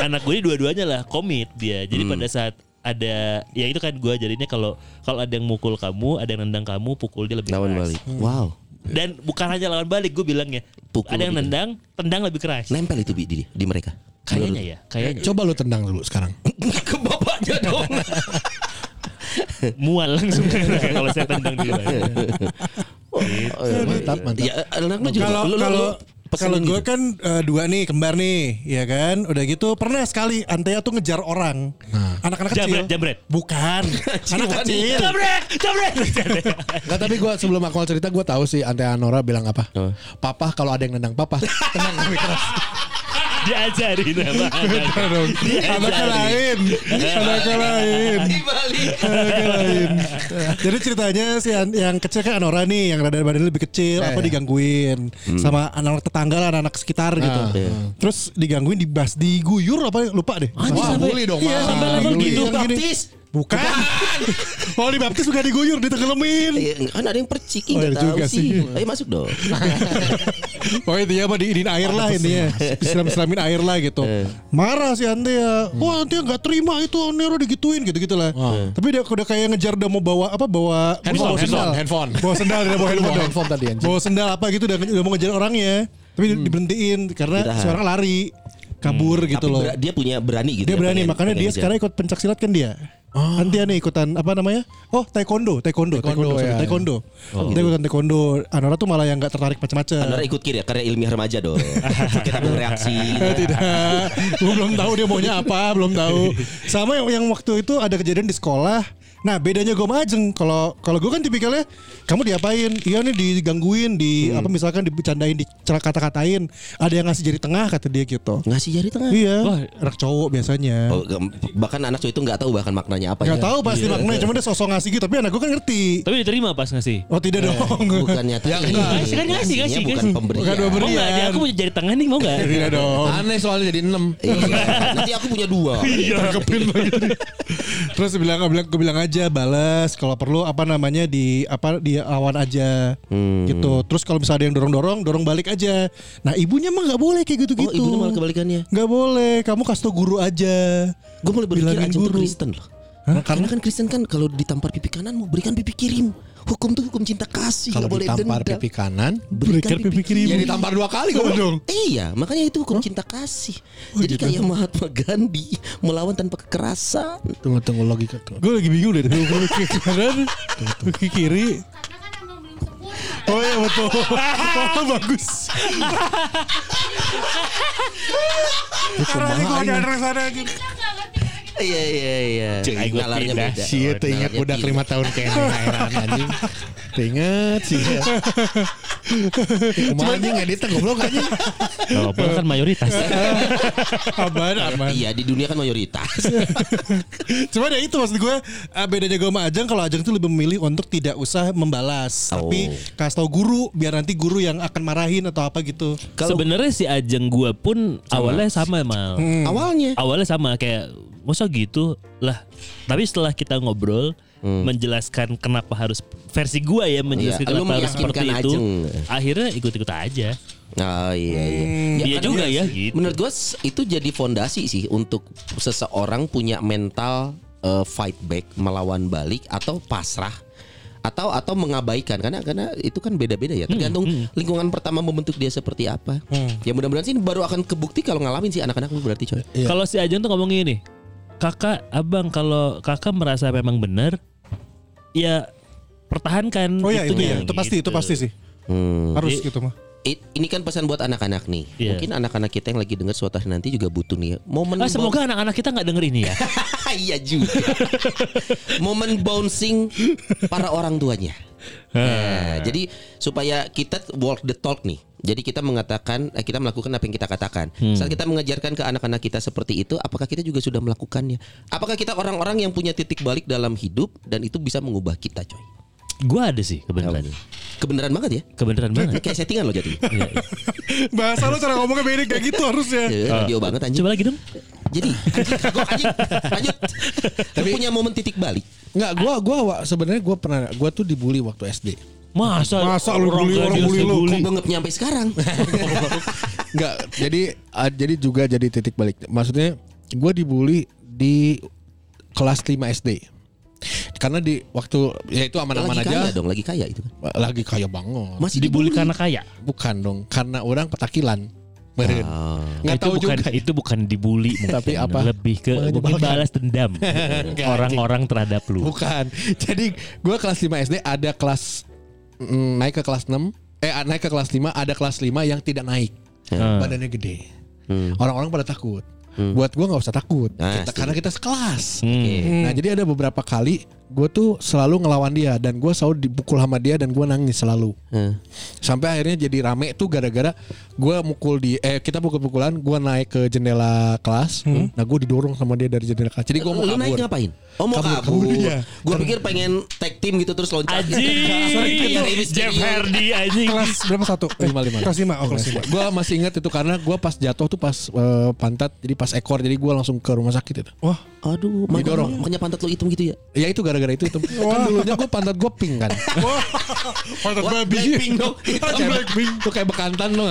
anak gue ini dua-duanya lah komit dia. Jadi Hmm. pada saat ada ya itu kan gue jadinya kalau kalau ada yang mukul kamu, ada yang nendang kamu, pukul dia lebih Lawan keras. balik. Wow. Dan bukan hanya lawan balik, gue bilangnya. Pukul ada yang nendang, tendang lebih keras. Nempel itu di, di mereka. Kayaknya ya, kayaknya Coba lu tendang dulu sekarang. <laughs> Ke bapaknya dong. mual langsung <laughs> kalau saya tendang dia. Oh, iya. Mantap, mantap. Ya, anak lu juga. Kalau kalau kalau gue gitu. kan eh, dua nih kembar nih, ya kan. Udah gitu pernah sekali Antea tuh ngejar orang, anak-anak kecil. Jambret, jambret. Bukan, <laughs> anak kecil. Jambret, jambret. Enggak tapi gue sebelum aku cerita gue tahu sih Ante Anora bilang apa. Apa? Papa kalau ada yang nendang papa <laughs> tenang lebih keras. Diajarin sama anak. Anaknya lain, anaknya lain. Anaknya lain. Jadi ceritanya si an- yang kecil kan Anora nih, yang rada badannya lebih kecil, apa iya. digangguin sama anak-anak tetangga lah, anak-anak sekitar gitu. Terus digangguin, dibas, diguyur apa lupa deh. Wah, bully dong. Iya, sampai level bully. gitu. Yang gini. Baptis. Bukan. <laughs> Kalau dibaptis suka diguyur, ditenggelamin. Iya, kan ada yang percik Oh, iya tahu juga sih. sih. Ayo masuk dong. <laughs> Oh intinya apa diinin air lah intinya Siram-siramin air lah gitu Marah si Antea Wah Antea gak terima itu Nero digituin gitu-gitu lah Tapi dia udah kayak ngejar udah mau bawa Apa bawa Handphone, bawa sendal handphone. Bawa sendal dia bawa handphone, handphone tadi, anjing. Bawa sendal apa gitu udah, udah mau ngejar orangnya Tapi diberhentiin Karena Ditahan. si orang lari Kabur gitu Tapi loh dia punya berani gitu. Dia ya, berani pengen- makanya pengen dia ngejar. sekarang ikut pencak silat kan dia. Nanti nih ikutan apa namanya? Oh taekwondo, taekwondo, taekwondo, Taekwondo, sorry, ya. taekwondo. Dia ikutan taekwondo. Anora tuh malah yang nggak tertarik macam-macam. Anda ikut kiri ya karya ilmiah remaja dong. Kita mau reaksi. <laughs> Tidak, gue belum tahu dia maunya apa, belum tahu. Sama yang, yang waktu itu ada kejadian di sekolah. Nah bedanya gue sama Ajeng Kalau kalau gue kan tipikalnya Kamu diapain Iya nih digangguin Di Hmm. apa misalkan Dibercandain Dicerak kata-katain Ada yang ngasih jari tengah Kata dia gitu Ngasih jari tengah. Iya Wah. Anak cowok biasanya Oh, bahkan anak cowok itu nggak tahu bahkan maknanya apa Gak ya. tahu pasti maknanya Cuma dia sosok ngasih gitu Tapi anak gue kan ngerti Tapi diterima pas ngasih. Oh tidak dong <laughs> Bukannya tadi. Ngasih kan ngasih, ngasih, bukan ngasih. pemberian. Bukan pemberian. Mau nggak? Dia aku punya jari tengah nih mau nggak? Tidak dong Aneh soalnya jadi enam. Iya, nanti aku punya dua. Lagi Terus bilang bilang, gue bilang aja balas kalau perlu apa namanya di apa di awan aja gitu. Terus kalau misalnya ada yang dorong-dorong, dorong balik aja. Nah ibunya mah nggak boleh kayak Oh, gitu-gitu. ibunya malah kebalikannya. Nggak boleh. Kamu kasih tau guru aja. Gue mulai berpikir tuh guru. Kristen loh. Karena kan Kristen kan kalau ditampar pipi kanan mau berikan pipi kirim. Hukum tuh hukum cinta kasih. Kalau boleh ditampar denda. pipi kanan, Berikan pipi kiri. ya ditampar dua kali Oh, kok. dong. Iya, makanya itu hukum cinta kasih. Jadi kayak Mahatma Gandhi melawan tanpa kekerasan. Tunggu tunggu logika tuh. Gue lagi bingung deh. Ke kanan, ke kiri. Oh iya betul. Oh <laughs> bagus. Karena gue ada sana aja. Iya iya iya. Cek, aing pindah. beda. Sih itu ingat lima tahun kayaknya heran <laughs> anjing. Ingat sih. Cuma anjing edit goblok anjing. Kalau Paul kan mayoritas. <laughs> Aman aman. Iya di dunia kan mayoritas. <laughs> Cuma ya itu maksud gue eh, bedanya gue sama Ajeng kalau Ajeng tuh lebih memilih untuk tidak usah membalas, Oh. tapi kasih tau guru biar nanti guru yang akan marahin atau apa gitu. Kalau- Sebenarnya si Ajeng gua pun awalnya sama mal. Awalnya. Awalnya sama kayak masa gitu lah. Tapi setelah kita ngobrol menjelaskan kenapa harus versi gua ya menjelaskan Iya, lu kenapa harus seperti itu. Ajeng. Akhirnya ikut-ikut aja. Oh iya iya. Iya karena juga ya gitu. Menurut gue itu jadi fondasi sih untuk seseorang punya mental eh, fight back, melawan balik atau pasrah atau atau mengabaikan karena karena itu kan beda-beda ya tergantung lingkungan pertama membentuk dia seperti apa. Ya mudah-mudahan sih baru akan kebukti kalau ngalamin sih anak-anak berarti coy. Iya. Kalau si Ajeng tuh ngomong gini, kakak, abang kalau kakak merasa memang benar, ya pertahankan. Oh iya itu itunya, ya, itu pasti itu gitu. pasti sih. Hmm. Harus I- gitu mah. I- ini kan pesan buat anak-anak nih. Iya. Mungkin anak-anak kita yang lagi dengar suatu hari nanti juga butuh nih ya. momen. Ah, semoga anak-anak kita nggak denger ini ya. <laughs> iya juga. <laughs> momen bouncing para orang tuanya. Nah, jadi supaya kita walk the talk nih. Jadi kita mengatakan, eh, kita melakukan apa yang kita katakan. Saat kita mengajarkan ke anak-anak kita seperti itu, apakah kita juga sudah melakukannya? Apakah kita orang-orang yang punya titik balik dalam hidup dan itu bisa mengubah kita, coy? Gua ada sih kebenaran. Kebenaran banget ya? Kebenaran banget. Kayak settingan loh jadi. Iya, iya. <laughs> Bahasa lo cara ngomongnya beda kayak gitu harusnya. Ya, radio banget anjing. Coba lagi dong. Jadi, anjing, kagok, anjing. lanjut. <laughs> Tapi punya momen titik balik. Enggak, gua gua sebenarnya gua pernah gua tuh dibully waktu SD. Masa, Masa lu bully orang bully lu? Kok bengep nyampe sekarang? <laughs> Enggak, jadi ah, jadi juga jadi titik balik. Maksudnya gua dibully di kelas 5 SD. Karena di waktu ya itu aman-aman lagi kaya aja. dong, lagi kaya itu kan. Lagi kaya banget. Masih Dibully karena kaya. Bukan dong, karena orang petakilan. Meren. Ah. Nggak itu tahu bukan juga. itu bukan dibully <laughs> mungkin. Tapi apa? Lebih ke mungkin balas dendam <laughs> orang-orang terhadap lu. Bukan. Jadi gua kelas 5 SD ada kelas mm, naik ke kelas 6 eh naik ke kelas 5 ada kelas 5 yang tidak naik. Hmm. Badannya gede. Hmm. Orang-orang pada takut. Buat gua nggak usah takut. Ah, Kita- karena kita sekelas. Hmm. Nah jadi ada beberapa kali gue tuh selalu ngelawan dia dan gue selalu dipukul sama dia dan gue nangis selalu. Eh. Sampai akhirnya jadi rame tuh gara-gara gue mukul di eh kita pukul-pukulan gue naik ke jendela kelas. Nah gue didorong sama dia dari jendela kelas. Jadi gue mau Lu naik kabur. ngapain? Oh mau Kabur, kabur. iya. Gua pikir pengen tag team gitu terus loncat. Anjing. <laughs> Kayak Rey Jeff Mysterio. Hardy anjing. Kelas berapa satu? Eh, Lima, lima. Kelas lima. Oh kelas lima. Gue masih ingat itu karena gue pas jatuh tuh pas eh, pantat jadi pas ekor jadi gue langsung ke rumah sakit itu. Wah Aduh, Didorong. makanya, makanya pantat lu hitam gitu ya. Ya itu gara-gara itu itu. kan dulunya gue pantat gue pink kan. <laughs> pantat Wah, babi. Blackpink dong. <laughs> Blackpink tuh kayak bekantan loh.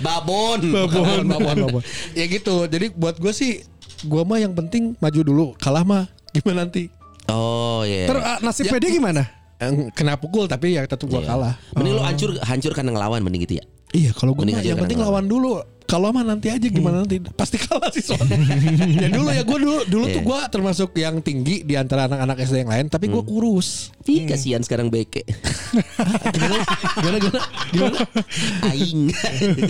Babon. babon, babon, babon. Ya gitu. Jadi buat gue sih, gue mah yang penting maju dulu. Kalah mah gimana nanti? Oh iya. Terus ah, nasib Ya. PD gimana? Kena pukul tapi ya tetap gue Iya. kalah. Mending lu hancur hancur karena ngelawan mending gitu ya. Iya kalau Mending mah yang penting ngelawan. lawan dulu. Kalau mah nanti aja gimana nanti pasti kalah sih soalnya. <laughs> ya dulu ya gue dulu dulu tuh Iya. gue termasuk yang tinggi di antara anak-anak SD yang lain, tapi gue kurus. Ih kasihan sekarang beke. <laughs> Gimana gimana gimana? Aing.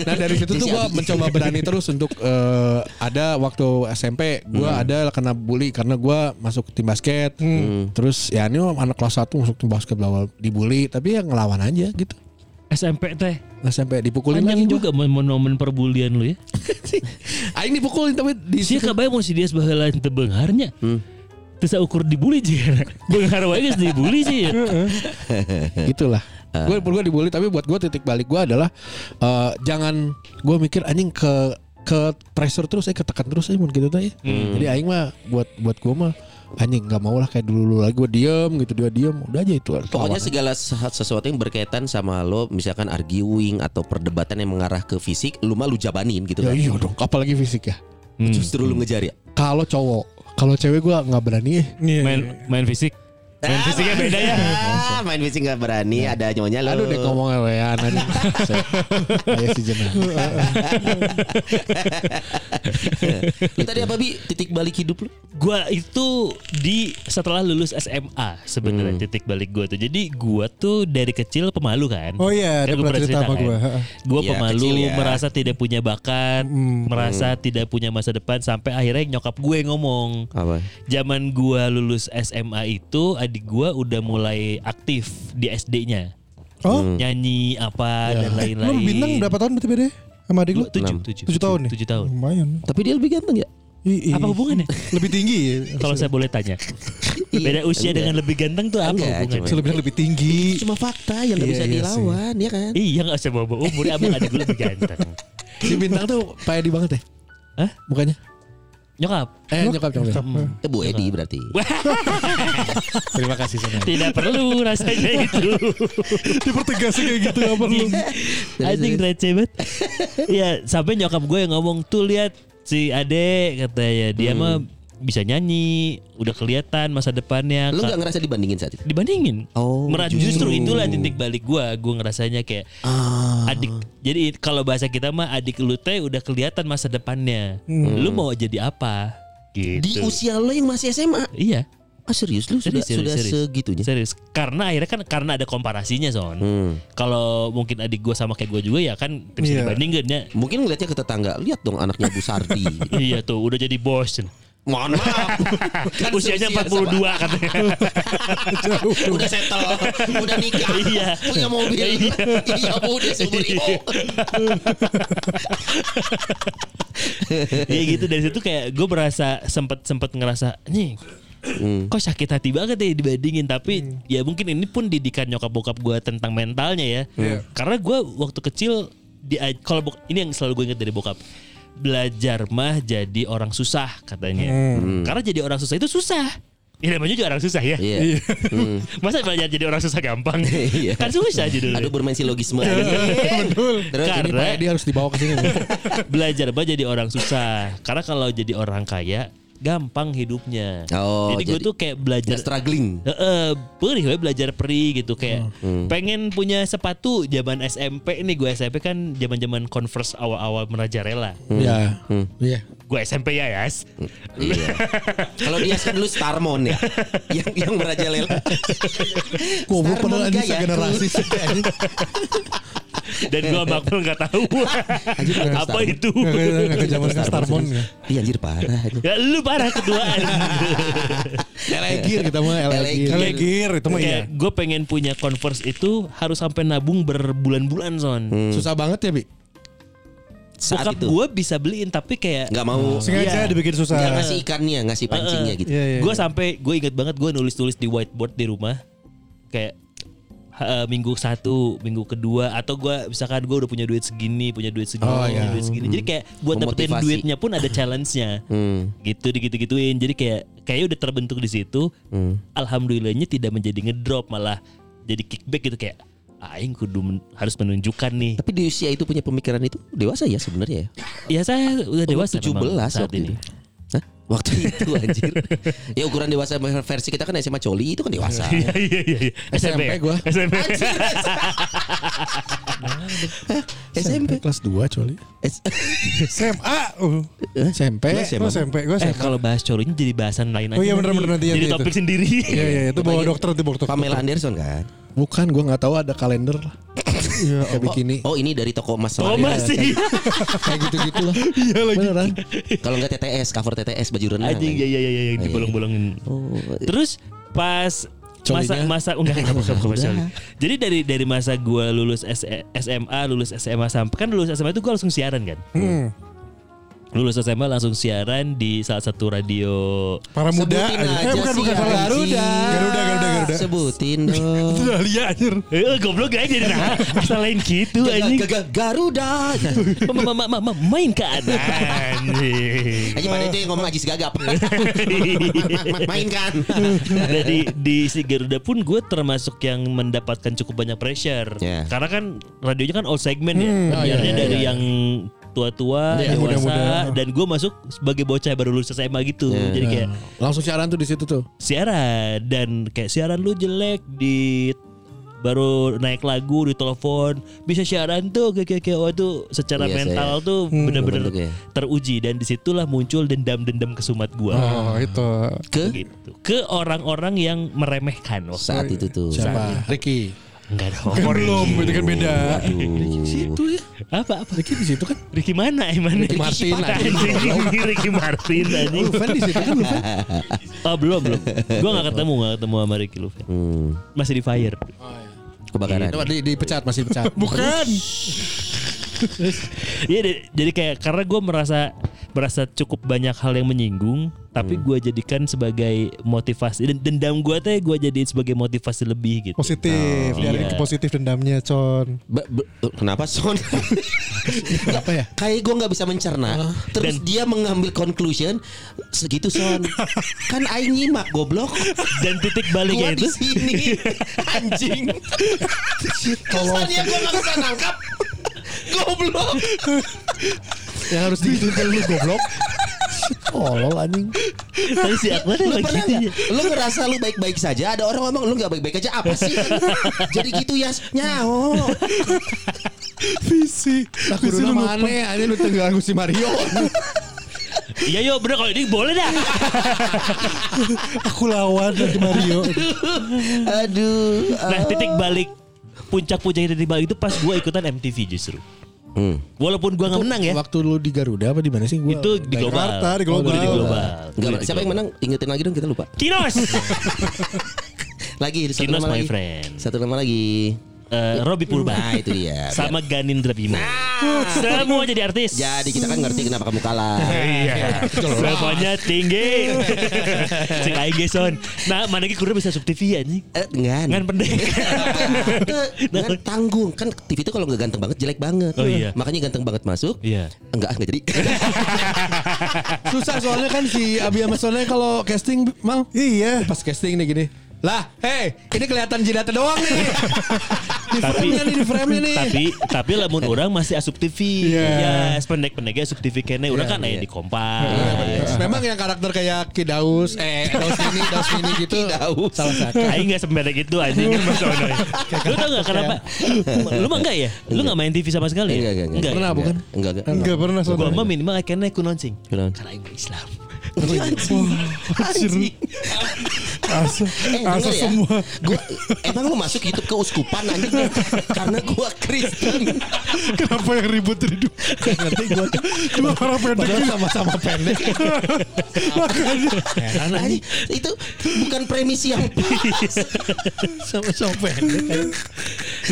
Nah dari situ tuh gue mencoba berani terus untuk eh, ada waktu SMP gue ada kena bully karena gue masuk tim basket. Terus ya ini anak kelas 1 masuk tim basket awal dibully tapi ya ngelawan aja gitu. SMP teh. Sampai dipukulin Panjang lagi juga momen-momen perbulian lu ya. <laughs> Aing dipukulin tapi di Sia kabayang mau si dia sebaheula teu beungharnya. Terus ukur dibully aja. <laughs> Beunghar wae geus dibully sih. ya. <laughs> gitulah. Gue gue dibully tapi buat gue titik balik gue adalah eh, jangan gue mikir anjing ke ke pressure terus eh ketekan terus eh mun gitu teh. Jadi aing mah buat buat gue mah anjing nggak mau lah kayak dulu dulu lagi gue diem gitu dia diem udah aja itu. Pokoknya lawan. segala se- sesuatu yang berkaitan sama lo misalkan arguing atau perdebatan yang mengarah ke fisik, lu mah lu jabanin gitu ya kan. iya dong apalagi fisik ya. Justru lu ngejar ya. Kalau cowok kalau cewek gue nggak berani eh. Iya. Main main fisik. Main fisiknya beda ya. Ah, main fisik gak berani, ada nyonya lo. Aduh deh ngomongnya wean anjing. <laughs> Saya si jenah. <laughs> Lu tadi apa bi? Titik balik hidup lu? Gua itu di setelah lulus SMA sebenarnya titik balik gua tuh. Jadi gua tuh dari kecil pemalu kan. Oh iya, Kan dia gua pernah cerita sama kan. gua. Gua Iya, pemalu, kecil ya. merasa tidak punya bakat, merasa tidak punya masa depan sampai akhirnya nyokap gue ngomong. Apa? Zaman gua lulus SMA itu adik gua udah mulai aktif di SD-nya. Oh, Nyanyi apa dan lain-lain. lu bintang berapa tahun berarti beda sama adik lu? Tujuh, tujuh, Tujuh tahun nih? Tujuh tahun. Lumayan. Tapi dia lebih ganteng ya? I- i- Apa hubungannya? <laughs> Lebih tinggi ya. Kalau saya boleh tanya. <laughs> Beda usia Enggak. dengan lebih ganteng tuh apa Enggak, hubungannya? Saya lebih bilang lebih tinggi. Cuma fakta yang gak Iya, bisa iya dilawan, ya kan? Iya gak usah bawa-bawa umur Abang adik gue lebih ganteng Si bintang tuh Pak Edi banget ya? Hah? Mukanya? Nyokap Eh nyokap nyokap. Eh, Bu Edi berarti. <laughs> Terima kasih Sonan. Tidak perlu rasanya <laughs> itu Dipertegas kayak gitu apa lu? Anjing receh banget <laughs> Ya sampai nyokap gue yang ngomong Tuh lihat si Ade katanya Dia mah bisa nyanyi Udah kelihatan masa depannya Lu Ka- gak ngerasa dibandingin saat itu? Dibandingin Oh, Merasa justru itulah titik balik gue Gue ngerasanya kayak Ah. adik jadi kalau bahasa kita mah adik lu teh udah kelihatan masa depannya lu mau jadi apa gitu Di usia lo yang masih SMA? iya Ah serius lu sudah, Serius, serius, sudah serius. segitunya? serius karena akhirnya kan karena ada komparasinya son Hmm. kalau mungkin adik gue sama kayak gue juga ya kan bisa Iya. dibandingkan ya Mungkin ngeliatnya ke tetangga, lihat dong anaknya Bu Sardi. <laughs> iya tuh udah jadi bos Mohon maaf. <laughs> Kan usianya seusia 42 sama- katanya <laughs> udah settle, udah nikah, Iya. punya mobil. iya Bu, dia seumur. <laughs> Iya gitu dari situ kayak gue merasa sempet sempet ngerasa nih Hmm. kok sakit hati banget ya dibandingin tapi ya mungkin ini pun didikan nyokap bokap gue tentang mentalnya ya karena gue waktu kecil di kalau ini yang selalu gue ingat dari bokap belajar mah jadi orang susah katanya karena jadi orang susah itu susah Ya namanya juga orang susah ya. Iya. <laughs> Masa belajar jadi orang susah gampang? <laughs> Iya. kan susah judulnya. Aduh bermain silogisme aja. <laughs> Betul. Terus Karena- ini Pak Edi harus dibawa ke sini. belajar bah jadi orang susah. Karena kalau jadi orang kaya gampang hidupnya. Oh, jadi gue jadi tuh kayak belajar struggling. Heeh, perih we belajar perih gitu kayak Hmm. pengen punya sepatu zaman SMP nih gue SMP kan zaman-zaman Converse awal-awal merajalela. Iya. Iya. Gue SMP ya, Yas. Iya. Kalau dia kan dulu Starmon ya. <laughs> yang yang merajalela. Starmon padahal anjing gaya. segenerasi sih. <laughs> Dan gue Makmul nggak tahu apa itu. Ke zaman Starmon ya. Iya anjir parah. Ya lu parah keduaan. <laughs> Gear kita mah Gear. Kalau gear itu mah iya. Kayak gue pengen punya Converse itu harus sampai nabung berbulan-bulan son. Susah banget ya, Bi. Saat Bokap itu gue bisa beliin tapi kayak nggak mau Sengaja Iya. dibikin susah. nggak ngasih ikannya, ngasih pancingnya gitu. Iya, iya. gue sampai gue inget banget gue nulis-tulis di whiteboard di rumah kayak eh, minggu satu, minggu kedua atau gue misalkan gue udah punya duit segini, punya duit segini, Oh, punya iya. duit segini. Jadi kayak buat dapetin Memotivasi. duitnya pun ada challenge-nya. Hmm. Gitu digitu-gituin. Jadi kayak kayaknya udah terbentuk di situ. Hmm. Alhamdulillahnya tidak menjadi ngedrop malah jadi kickback gitu kayak aing kudu men- harus menunjukkan nih. Tapi di usia itu punya pemikiran itu dewasa ya sebenarnya ya. Ya saya udah Oh, dewasa 17 memang saat waktu ini. itu. Hah? Waktu itu anjir. ya ukuran dewasa versi kita kan SMA coli itu kan dewasa. Iya iya iya. iya. SMP ya? gua. SMP. Anjir. SMP. kelas 2 coli. S- SMA. Uh, SMP. oh, SMP gue Eh SMA. kalau bahas coli ini jadi bahasan lain aja. Oh iya, nanti. bener-bener nanti Jadi topik sendiri. Iya iya itu bawa dokter itu bawa dokter. Pamela Anderson kan? Bukan gue nggak tahu ada kalender lah. Iya. Kayak bikini. Oh ini dari toko emas Oh masih. <laughs> Kayak gitu-gitu lah. Iya lagi. Beneran. Kalau nggak TTS, cover TTS baju renang. Anjing ya ya ya ya yang Oh, iya. dibolong-bolongin. Oh, Terus pas masa Colinya? masa enggak enggak bukan bukan Udah. coli. Jadi dari dari masa gua lulus SMA, lulus SMA sampai kan lulus SMA itu gua langsung siaran kan. Hmm. Lulus SMA langsung siaran di salah satu radio Para muda. Sebutin aja. aja Eh bukan bukan salah. Garuda. Garuda Garuda Garuda. Sebutin dong. <laughs> Itu Dahlia anjir. Eh goblok gak jadi nah <laughs> asal lain gitu anjing. Gagal Garuda. <laughs> Ma- ma- ma- ma- ma- main keadaan. Anjing. Aja pada itu yang ngomong Ajis Gagap. Ma- ma- ma- Main kan. Nah, di di si Garuda pun gue termasuk yang mendapatkan cukup banyak pressure. Ya. Karena kan radionya kan all segment ya. Oh, Penyiarnya iya, iya, dari iya. yang tua-tua, Iya, dewasa, muda-muda. dan gue masuk sebagai bocah baru lulus SMA gitu. Ya. Jadi kayak Langsung siaran tuh di situ tuh. siaran dan kayak siaran lu jelek di baru naik lagu di telepon bisa siaran tuh kayak kayak kayak waduh secara Iya, mental saya- tuh bener-bener Bentuknya. teruji dan di situlah muncul dendam-dendam kesumat gua Oh itu. Ke gitu ke orang-orang yang meremehkan waktu saat itu tuh. Siapa? Ricky. Enggak dong Kan belum itu kan beda. Situ ya. apa apa Ricky di situ kan. Ricky mana emang Ricky Martin, anjing <laughs> Ricky Martin anjing Lu fan di situ kan lu fan. oh belum belum gua nggak ketemu nggak ketemu sama Ricky Lufen Hmm, masih di fire kebakaran. Coba di, dipecat masih pecat. <laughs> Bukan. Iya jadi kayak karena gue merasa merasa cukup banyak hal yang menyinggung, tapi Hmm. gue jadikan sebagai motivasi dan dendam gue teh gue jadiin sebagai motivasi lebih gitu. Positif. Nyari Iya. ke positif dendamnya con. Ba- ba- kenapa Son? <laughs> Apa ya? Kayak gue nggak bisa mencerna. Terus Dan- dia mengambil conclusion segitu Son. kan Aing nyimak goblok. Dan titik baliknya di itu sini <laughs> anjing. Kesannya gue nggak bisa nangkap. Goblok. <laughs> Yang harus digituin lu goblok. Tolol anjing. tapi si Akbar Lu pernah gitu nggak? ya. Lu ngerasa lu baik-baik saja Ada orang ngomong lu gak baik-baik aja Apa sih Jadi gitu ya Nyaho Visi. Lah kudu mana anjing lu tenggelam si Mario. Iya yo bener kalau ini boleh dah. Aku lawan nanti Mario. Aduh Nah titik balik puncak-puncaknya titik balik itu pas gue ikutan MTV justru. Hmm. Walaupun gue nggak menang ya. Waktu lu di Garuda apa di mana sih? Gua Itu di global. Jakarta, di global. Oh, di global. Enggak, siapa yang menang? Ingetin lagi dong kita lupa. Kinos. <laughs> Lagi satu Kinos nama my lagi. friend. Satu nama lagi. Eh, Robby Purba. Nah, itu dia. <laughs> sama Ganindra Bimo. Semua jadi artis. Jadi kita kan ngerti kenapa kamu kalah. Iya. Semuanya tinggi. <laughs> Cek aing son. Nah, mana ge kudu bisa sub TV anjing. Eh, ngan. Ngan pendek. <laughs> Ngan tanggung kan TV itu kalau nggak ganteng banget jelek banget. Oh, iya. Makanya ganteng banget masuk. Iya. Enggak, enggak jadi. Susah soalnya kan si Abi sama Sonnya kalau casting mal Iya. pas casting nih gini. Lah, hei, ini kelihatan jidatnya doang nih. <laughs> di Tapi- frame-nya nih, di frame-nya nih. tapi tapi lamun orang masih asup TV. Iya. Ya, pendek-pendeknya asup TV kene. Urang kan aya di kompas. Memang yang karakter kayak Kidaus, eh Daus ini, Daus ini <laughs> gitu. Daus. Salah satu. Aing gak sependek itu anjing kan Mas Ono. Lu tau gak kenapa? Lu mah enggak ya? Lu gak main TV sama sekali? Enggak, enggak, enggak. ya? Pernah, bukan? Enggak, enggak. Enggak pernah Gua mah minimal kene kunoncing. Karena aing Islam. Anjing. Asa, Eh, asa ya. semua. Gua, emang lu masuk YouTube ke uskupan anjing karena gua Kristen. Kenapa yang ribut hidup? Ngerti gue. Dua orang pendek sama-sama pendek. Makanya. Heran Anjing, itu bukan premisi yang pas. Sama-sama pendek.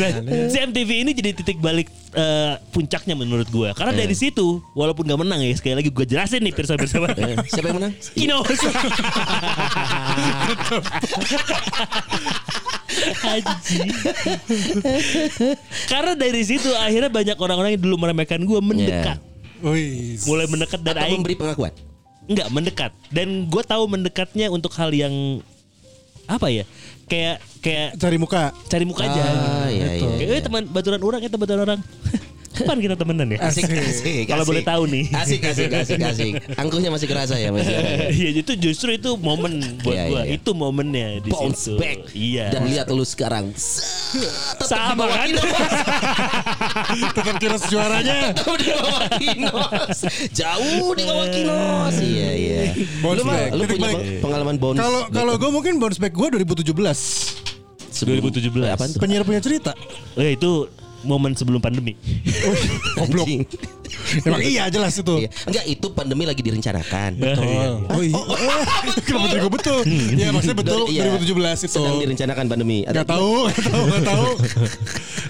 Nah, si MTV ini jadi titik balik eh, puncaknya menurut gua. Karena dari situ, walaupun gak menang ya, sekali lagi gua jelasin nih pirsa-pirsa. <laughs> Eh, Siapa yang menang? <laughs> <laughs> Anjing. Karena dari situ akhirnya banyak orang-orang yang dulu meremehkan gua mendekat. Wih. Mulai mendekat dan Atau aing memberi pengakuan? enggak mendekat. Dan gue tahu mendekatnya untuk hal yang apa ya? Kayak kayak Cari muka. cari muka aja. Ah, iya, iya, Kayak, iya. "Eh, teman baturan orang, itu baturan orang. <laughs> kapan kita temenan ya? Asik, asik. Kalau boleh tahu nih. Asik, asik, asik, asik. Angkuhnya masih kerasa ya masih. Iya itu justru itu momen buat Iya, gua. iya, iya. Itu momennya di Bounce situ. back. Iya. Dan lihat lu sekarang. Sama kan? <laughs> Tetap kira juaranya. Tetap di bawah Kinos. Jauh di bawah Kinos. Iya, iya. Bounce back. lu punya pengalaman bounce. Kalau back kalau gue mungkin bounce back gue 2017. Sebelum- 2017. Apaan tuh? Penyiar punya cerita. Eh, itu momen sebelum pandemi. <laughs> Goblok. Emang iya jelas itu. Iya. Enggak, itu pandemi lagi direncanakan. Oh, oh iya. <laughs> Kenapa jadi gue betul? Iya maksudnya betul Iya. 2017 itu. Sedang direncanakan pandemi. Gak tahu, gak tahu, gak tahu. <laughs>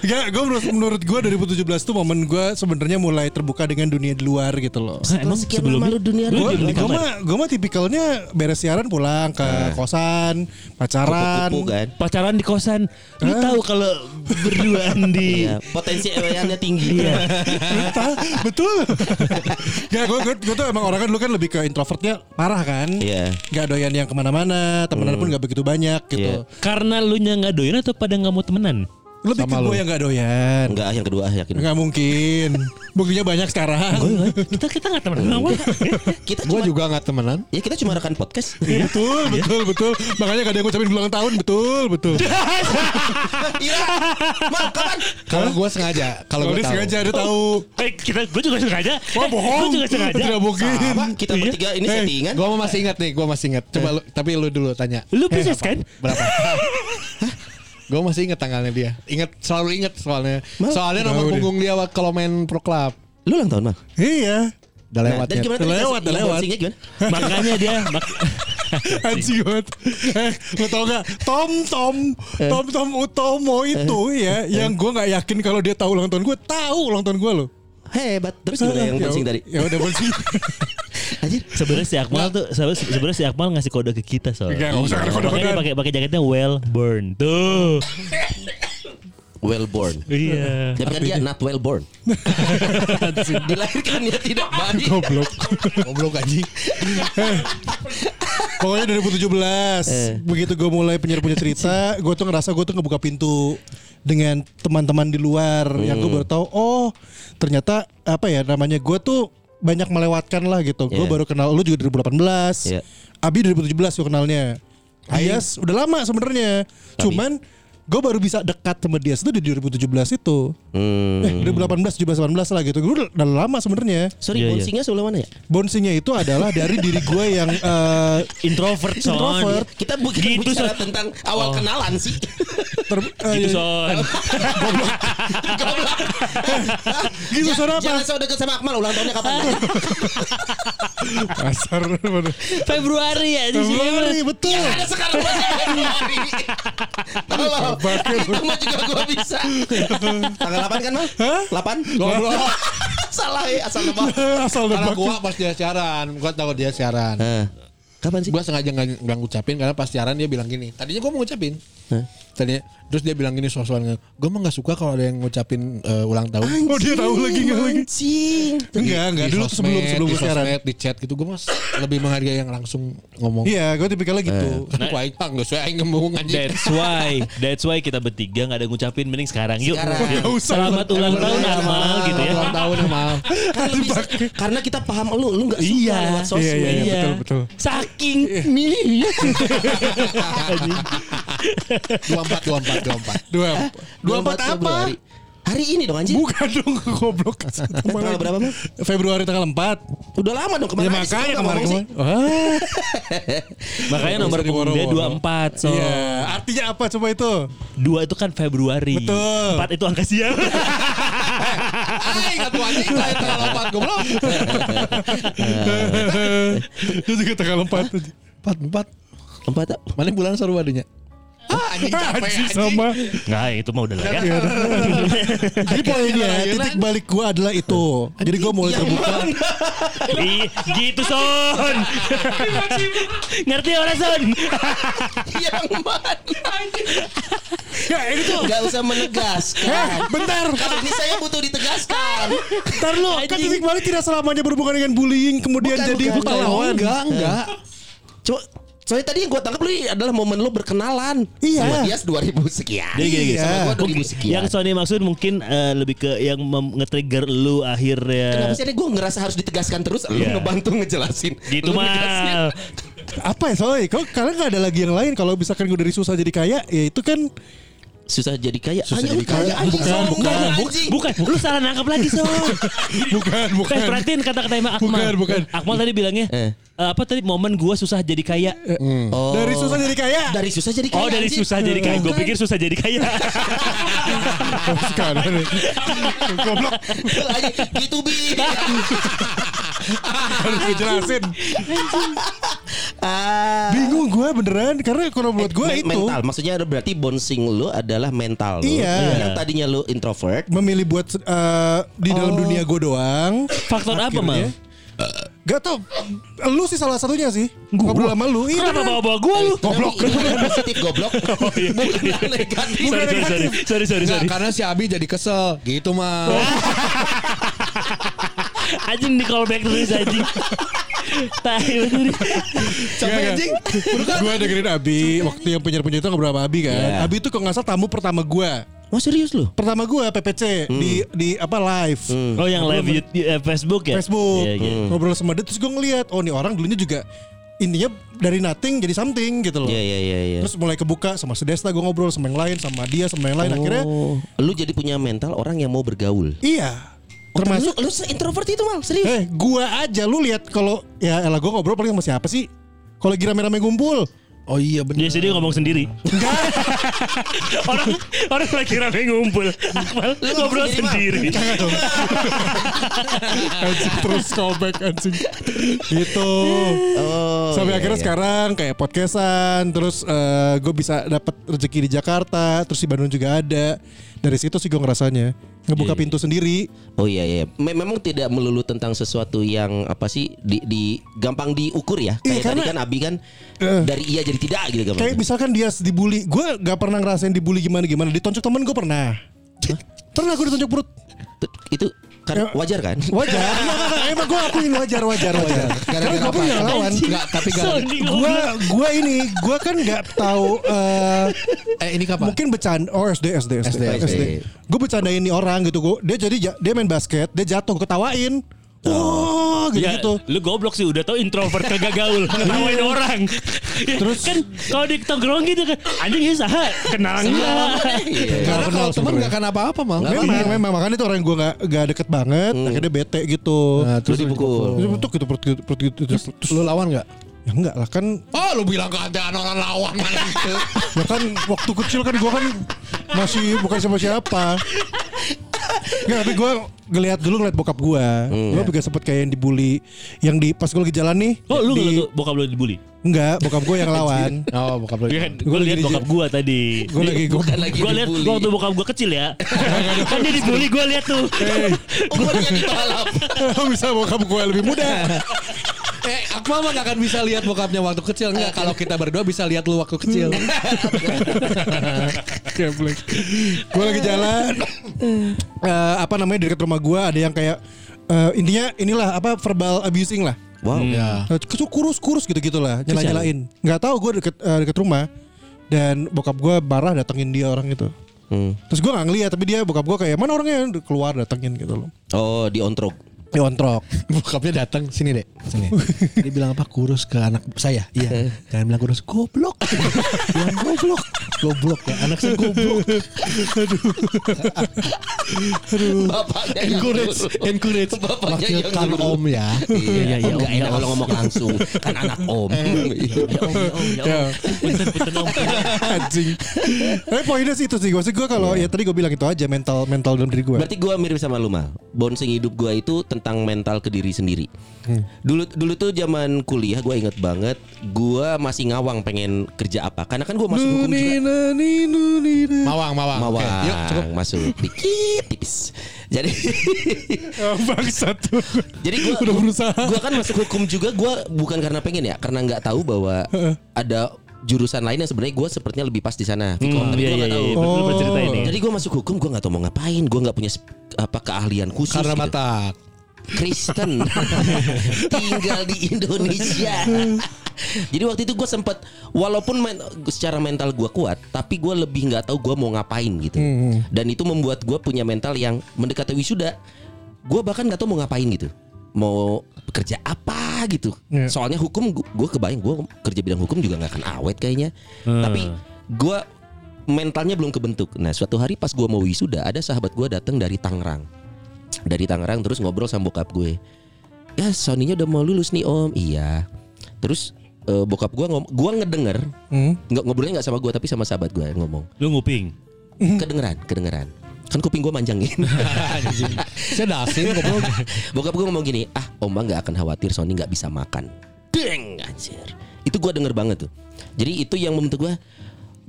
Gak, gue menurut, menurut gue 2017 tuh momen gue sebenarnya mulai terbuka dengan dunia di luar gitu loh. Nah, emang sekian sebelumnya lama lu dunia lu Gue di mah gue mah tipikalnya beres siaran pulang ke kosan, pacaran. Kupu-kupu kan. pacaran di kosan. Lu tahu kalau berduaan di Iya, potensi eweannya tinggi. Betul, betul. Gak, gue, gue, gue tuh emang orang kan dulu kan lebih ke introvertnya parah kan. Iya. Gak doyan yang ke mana-mana, temenan pun gak begitu banyak gitu. Iya. Karena lu nya nggak doyan atau pada nggak mau temenan? Lebih Sama ke gue yang gak doyan. Enggak, yang kedua yakin. Gak mungkin. Buktinya banyak sekarang. kita kita nggak temenan awal. Kita Gue juga nggak temenan. Ya kita cuma rekan podcast. betul, betul, betul. Makanya gak ada yang ngucapin ulang tahun, betul, betul. <laughs> Iya. Kapan? Kalau gue sengaja, kalau gue tahu. sengaja dia tahu. Eh, kita gue juga sengaja. Wah bohong. Gue juga sengaja. Tidak mungkin. Sama, kita Iya. bertiga ini Eh, settingan. Gue masih ingat nih, gue masih ingat. Coba lu, tapi lu dulu tanya. Lu Pisces kan? Berapa? <laughs> gue masih ingat tanggalnya dia. Ingat, selalu ingat soalnya. Soalnya nomor punggung dia waktu kalau main pro club. Lu ulang tahun, Mal. Iya. Udah Nah, lewat dan ya. gimana tadi Lewat, yang lewat. <laughs> Makanya dia mak- <laughs> Anjing banget. Eh, lo tau gak? Tom Tom Tom Tom Utomo itu ya, yang gue nggak yakin kalau dia tahu ulang tahun gue, tahu ulang tahun gue loh. Hebat. Terus gimana yang Ya, bouncing tadi? Ya udah bouncing. <laughs> Anjir. sebenarnya si Akmal tuh sebenarnya si Akmal ngasih kode ke kita soalnya. Kode-kodean. Makanya pakai pakai jaketnya well born. Tuh. <laughs> Well born. Iya. Tapi kan dia not well born. <laughs> Dilahirkannya tidak baik. Goblok. Goblok anjing. Pokoknya 2017 Eh. begitu gue mulai penyiar punya cerita, gue tuh ngerasa gue tuh ngebuka pintu dengan teman-teman di luar yang gue baru tahu oh ternyata apa ya namanya gue tuh banyak melewatkan lah gitu. Gue Iya. baru kenal lu juga 2018. Iya. Abi 2017 gue kenalnya. Ayas udah lama sebenarnya. Cuman gue baru bisa dekat sama dia itu di 2017 itu. Hmm. Eh 2018, 17, 18 lah gitu. Gue udah, lama sebenarnya. Sorry, Iya, iya. bouncingnya sebelum mana ya? Bouncingnya itu adalah dari diri gue yang <laughs> eh, Introvert son. Introvert. Kita bu kita Gitu, bicara Son. tentang awal kenalan sih. ter- <laughs> eh, <laughs> Gitu ya- son. Gitu suara apa? Jangan so deket sama Akmal ulang tahunnya kapan? Kasar. Februari ya di sini. Februari betul. Ada sekarang Februari. Tolong. Itu <laughs> mah juga gua bisa. Tanggal 8 kan, Mal? Hah? 8? Goblok. <laughs> Salah ya asal nebak. <laughs> Asal Karena nebak. gue pas dia siaran, gue tahu dia siaran. Kapan sih? Gue sengaja nggak nggak ngucapin karena pas siaran dia bilang gini. Tadinya gue mau ngucapin. Hah? tadinya terus dia bilang gini soal-soalnya gue mah nggak suka kalau ada yang ngucapin uh, ulang tahun. Anjing, oh dia tahu lagi nggak lagi? anjing. Enggak enggak. Dulu sosmed, sebelum sebelum di sekarang. sosmed, di chat gitu gue mas lebih menghargai yang langsung ngomong. Iya gue tipikalnya gitu uh, eh, nah, pang gue suka aing ngomong that's why that's why kita bertiga nggak ada ngucapin mending sekarang yuk. Selamat ulang tahun Amal gitu ya. ulang tahun Amal. Karena kita paham lu lu nggak suka iya, lewat sosmed. Iya, iya, iya betul betul. Saking milih 24 24 24. 24. 24 apa? Februari. Hari ini dong anjing. Bukan dong <laughs> goblok. Tanggal berapa, Mas? Februari tanggal 4. Udah lama dong kemarin. Ya makanya kemarin kemarin. Oh. <laughs> makanya nomor punggungnya 24. So. Iya, yeah. artinya apa coba itu? 2 itu kan Februari. Betul. 4 itu angka siang. Ay, enggak tuh anjing lain tanggal 4 goblok. Itu juga tanggal 4. 4 4. 4. Mana bulan seru adanya? Ah, anjing capek Anjing anjing. sama. Nggak itu mah udah lah ya. Jadi poinnya titik balik gua adalah itu. Jadi gua mulai terbuka. Ih, gitu son. Ngerti orang son? Yang mana? Ya ini tuh. Gak usah Eh, menegaskan. bentar. Kalau ini saya butuh ditegaskan. Ntar lu kan titik balik tidak selamanya berhubungan dengan bullying kemudian Bukan, jadi bukan. pahlawan. Enggak, enggak. Coba Soalnya tadi yang gue tangkap lu adalah momen lu berkenalan. Iya. Sama dia 2000 sekian. Jadi gini, gini. Iya. Sama gue 2000 sekian. Yang Sony maksud mungkin eh, lebih ke yang nge-trigger lu akhirnya. Kenapa sih gue ngerasa harus ditegaskan terus Lu Iya. ngebantu ngejelasin Gitu mal. Apa ya soalnya? Kok kalian nggak ada lagi yang lain? Kalau misalkan gue dari susah jadi kaya, ya itu kan Susah jadi kaya Susah Hanya jadi kaya Bukan, bukan, Enggak, Buk- anjing. bukan, lu salah nangkap lagi so. <laughs> bukan, bukan. Eh, perhatiin kata-kata Emang Akmal. Bukan, bukan. Akmal tadi bilangnya Eh. eh, apa tadi momen gua susah jadi kaya. Oh. Dari susah jadi kaya. Dari susah jadi kaya Oh dari susah jadi kaya. Gue pikir susah jadi kaya. <laughs> Sekarang nih. Goblok. Lagi, Gitu bi Harus dijelasin. Ah. Bingung gue beneran karena kalau menurut gue Men- itu mental maksudnya ada berarti bouncing lu adalah mental lu. Iya. yang tadinya lu introvert. Memilih buat eh, di dalam dunia gue doang. Faktor apa mal? Akhirnya, Gak tau. Lu sih salah satunya sih. Ngobrol sama lu. Iya. Kenapa bawa-bawa gue lu? goblok. positif goblok. <laughs> Bukan negatif. Sorry, sorry, sorry, sorry, sorry, karena si Abi jadi kesel. Gitu mah. <laughs> Anjing di callback terus anjing. Tai bener. Capek anjing. Gue dengerin Abi. Waktu yang penyiar-penyiar itu ngobrol sama Abi kan. Iya. Abi itu kalau nggak salah tamu pertama gue Wah serius lu? Pertama gue PPC Di di apa live. Oh yang live YouTube, eh, Facebook ya? Facebook. Iya, iya. Ngobrol sama dia Terus gue ngeliat Oh nih orang dulunya juga Intinya dari nothing jadi something gitu loh. Iya iya iya iya. Terus mulai kebuka sama si Desta gue ngobrol sama yang lain Sama dia sama yang lain. Akhirnya Oh, lu jadi punya mental orang yang mau bergaul. Iya Termasuk Termasuk lu, lu introvert itu mal serius. Eh gua aja lu lihat kalau ya elah gua ngobrol paling sama siapa sih? Kalau lagi rame-rame ngumpul. Oh iya bener. Dia sedih ngomong sendiri. <laughs> orang orang lagi rame ngumpul. Akmal Lu ngobrol sendiri, sendiri. <laughs> anjing terus callback anjing. Gitu. Oh. Sampai iya, akhirnya iya. sekarang kayak podcastan, terus gue bisa dapat rezeki di Jakarta, terus di Bandung juga ada. Dari situ sih gue ngerasanya ngebuka pintu sendiri. Oh iya iya. Me- memang tidak melulu tentang sesuatu yang apa sih di, di gampang diukur ya. Iya, Kayak tadi karena- kan Abi kan Eh. dari iya jadi tidak gitu gampang. Kayak misalkan dia dibully, gue gak pernah ngerasain dibully gimana gimana. Ditonjok temen gue pernah. Pernah gue ditonjok perut. Itu kan Ya. wajar kan? Wajar. Enggak, enggak, enggak. Emang gue akuin wajar, wajar, wajar. Karena Gara-gara gue apa? punya lawan. Enggak, tapi Gue gue ini gue kan nggak tahu eh, Eh ini kapan? mungkin bercanda oh SD SD SD, SD. SD. Gue bercandain nih orang gitu gue dia jadi ja- dia main basket dia jatuh ketawain Wah gitu Ya, gitu lu goblok sih udah tau introvert kagak gaul <laughs> ngetawain orang. <laughs> Terus kan kalau di tongkrong gitu kan anjing ya saha kenal enggak. Iya. Karena kenal kalau teman nggak akan apa-apa mal. memang memang makanya itu orang yang gue nggak nggak deket banget akhirnya bete gitu Nah, Terus dipukul. terus betul gitu perut gitu perut gitu terus, terus Lu lawan nggak? ya enggak lah kan Oh lu bilang keadaan orang lawan mana itu? ya kan waktu kecil kan gue kan masih bukan siapa siapa <laughs> Nggak, tapi gue ngeliat dulu ngeliat bokap gue Gue juga sempet kayak yang dibully Yang di pas gue lagi jalan nih Oh lu di, ngeliat bokap lu dibully? Enggak bokap gue yang lawan Oh bokap lu. Iya? Gua Gue lihat di- bokap gua tadi. Gue lagi gue lagi Gue lihat waktu bokap gua kecil ya. kan dia dibully gue lihat tuh. Oh, gua lihat di balap. Bisa bokap gue lebih muda Eh Akmal mah gak akan bisa lihat bokapnya waktu kecil Enggak kalau kita berdua bisa lihat lu waktu kecil <laughs> Gue lagi jalan eh, Apa namanya di dekat rumah gue Ada yang kayak eh, Intinya inilah apa verbal abusing lah Wow. Ya. Eh, kurus-kurus gitu-gitu lah Nyala-nyalain Nggak tahu gue deket, eh, deket rumah Dan bokap gue marah datengin dia orang itu. Hmm. Terus gue gak ngeliat Tapi dia bokap gue kayak Mana orangnya? Keluar datengin gitu loh. Oh, di ontrok. Ya ontrok <laughs> Bokapnya datang sini deh sini. Dia bilang apa? Kurus ke anak saya. Iya. Jangan bilang kurus. Goblok. Bilang goblok. Goblok ya Anak saya goblok. <laughs> Bapaknya yang Encourage nyuruh. Encourage. Bapaknya yang Wakilkan nyuruh. om ya. Iya, iya, oh, nggak om, enak. ya, kalau om. ngomong langsung. Kan anak om. Ya om, ya om, ya om. Punten, punten om. Anjing. Tapi poinnya sih itu sih. Maksud gue kalau Ya tadi gue bilang itu aja Mental mental dalam diri gue Berarti gue mirip sama lu mal. Bouncing hidup gue itu tentang mental ke diri sendiri. Dulu dulu tuh zaman kuliah gue inget banget. Gue masih ngawang pengen kerja apa. Karena kan gue masuk hukum juga. Mawang Mawang Mawang Oke, Yuk cukup masuk <laughs> dikit tipis. Jadi <laughs> Bangsat <laughs> jadi gue Udah berusaha. Gue kan masuk hukum juga. Gue bukan karena pengen ya, karena nggak tahu bahwa ada jurusan lain yang sebenarnya gue sepertinya lebih pas di sana. Hmm, tapi iya gue iya nggak iya. tahu. Bercerita ini. Jadi gue masuk hukum gue nggak tahu mau ngapain. Gue nggak punya apa keahlian khusus. Karena gitu. mata Kristen <laughs> tinggal di Indonesia. Jadi waktu itu gue sempet walaupun men- secara mental gue kuat, tapi gue lebih nggak tahu gue mau ngapain gitu. Dan itu membuat gue punya mental yang mendekati wisuda. Gue bahkan nggak tahu mau ngapain gitu. Mau bekerja apa gitu. Iya. Soalnya hukum gue kebayang gue kerja bidang hukum juga nggak akan awet kayaknya. Tapi gue mentalnya belum kebentuk. Nah suatu hari pas gue mau wisuda, ada sahabat gue datang dari Tangerang. Dari Tangerang terus ngobrol sama bokap gue. Ya Sony-nya udah mau lulus nih om. Iya. Terus eh, bokap gua ngom gua ngedenger. Hmm. nggak ngobrolnya nggak sama gua tapi sama sahabat gua yang ngomong. Lu nguping. kedengeran kedengeran. Kan kuping gua manjangin. <laughs> Saya dasin goblok. <laughs> bokap gua ngomong gini ah om bang nggak akan khawatir Sony nggak bisa makan. Deng anjir. Itu gua denger banget tuh. Jadi itu yang membentuk gua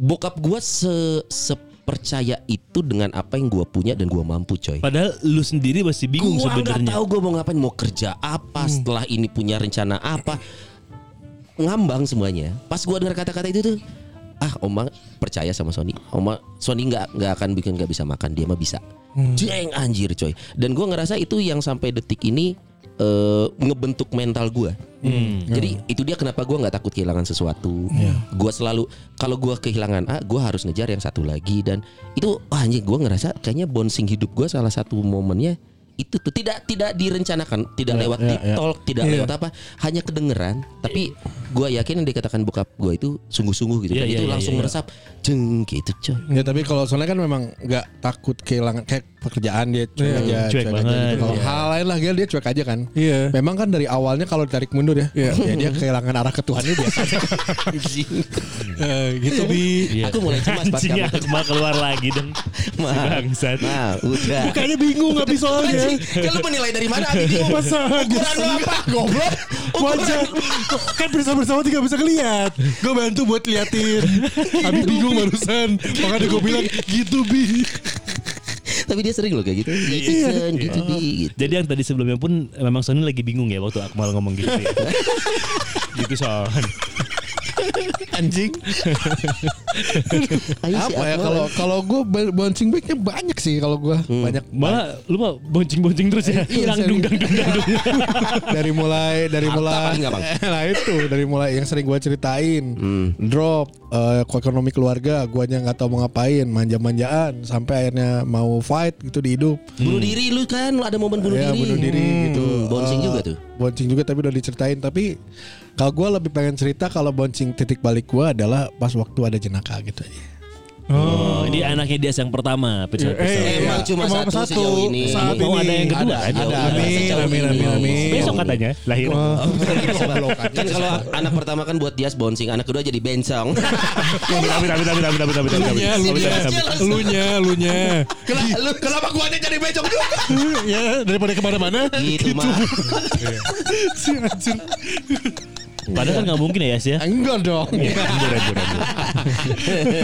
bokap gua se sepercaya itu dengan apa yang gua punya dan gua mampu coy. Padahal lu sendiri masih bingung gua nggak sebenarnya. tahu gua mau ngapain mau kerja apa setelah ini punya rencana apa. Ngambang semuanya. Pas gua dengar kata-kata itu tuh ah oma percaya sama Sony. Oma Sony nggak nggak akan bikin nggak bisa makan dia mah bisa. Jeng anjir coy. Dan gua ngerasa itu yang sampai detik ini eh, ngebentuk mental gua jadi itu dia kenapa gua nggak takut kehilangan sesuatu gua selalu kalau gua kehilangan A gua harus ngejar yang satu lagi dan itu wah anjing gua ngerasa kayaknya bouncing hidup gua salah satu momennya itu tuh tidak tidak direncanakan tidak lewat ya, deep ya. talk tidak Iya. lewat apa hanya kedengeran tapi gua yakin yang dikatakan bokap gua itu sungguh-sungguh gitu Iya, dan iya, itu iya, langsung iya. meresap jeng gitu coy Ya tapi kalau soalnya kan memang nggak takut kehilangan kayak pekerjaan dia cuek Iya, aja, cuek aja banget, gitu. Kalau iya. hal lain lah dia, cuek aja kan. Iya. Memang kan dari awalnya kalau ditarik mundur ya, Iya. ya dia kehilangan arah ke Tuhannya biasa. <laughs> aja. Eh, gitu bi. Iya. aku mulai cemas pas kamu Akmal keluar lagi dong. Si Ma, bangsat. nah udah Kayaknya bingung habis soalnya. Kan lu menilai dari mana Abi bingung Masa ukuran apa goblok Wajah kan bersama-sama tidak bisa ngeliat. Gue bantu buat liatin. Abi bingung barusan. Makanya gue bilang gitu bi. tapi dia sering loh kayak gitu gitu Sen, gitu Bi, gitu Jadi yang tadi sebelumnya pun memang Sony lagi bingung ya waktu Akmal ngomong gitu ya. <laughs> gitu Son. <laughs> Anjing. Apa ya kalau kalau gue bouncing backnya banyak sih kalau gue banyak Malah lu mah boncing-boncing terus ya. Iya, Dangdung dangdung dangdung. dari mulai dari Harta mulai paling gampang. <laughs> nah itu. Dari mulai yang sering gue ceritain. Hmm. drop eh, ekonomi keluarga guanya nggak tahu mau ngapain. Manja-manjaan sampai akhirnya mau fight gitu di hidup. Bunuh diri lu kan lu ada momen bunuh ya diri. bunuh diri gitu. Bouncing Eh, juga tuh. bouncing juga tapi udah diceritain. Tapi kalau gue lebih pengen cerita kalau bouncing titik balik gue adalah pas waktu ada jenaka gitu aja Oh, ini anaknya dia yang pertama. Pecah Eh, Emang iya. cuma Emang satu sejauh ini. Saat Mau ini. ada yang kedua Ada, ada. Amin, amin, amin, amin. Besok katanya lahir. <laughs> Kan kalau anak pertama kan buat dia bouncing, anak kedua jadi bencong. <laughs> Amit amit amit amit amit amit amit amit. Lunya, lunya, lunya. kenapa gue aja jadi bencong juga <laughs> ya daripada ke mana-mana. gitu mah. Si anjir. Padahal kan nggak mungkin ya Yas ya. enggak dong embur, embur.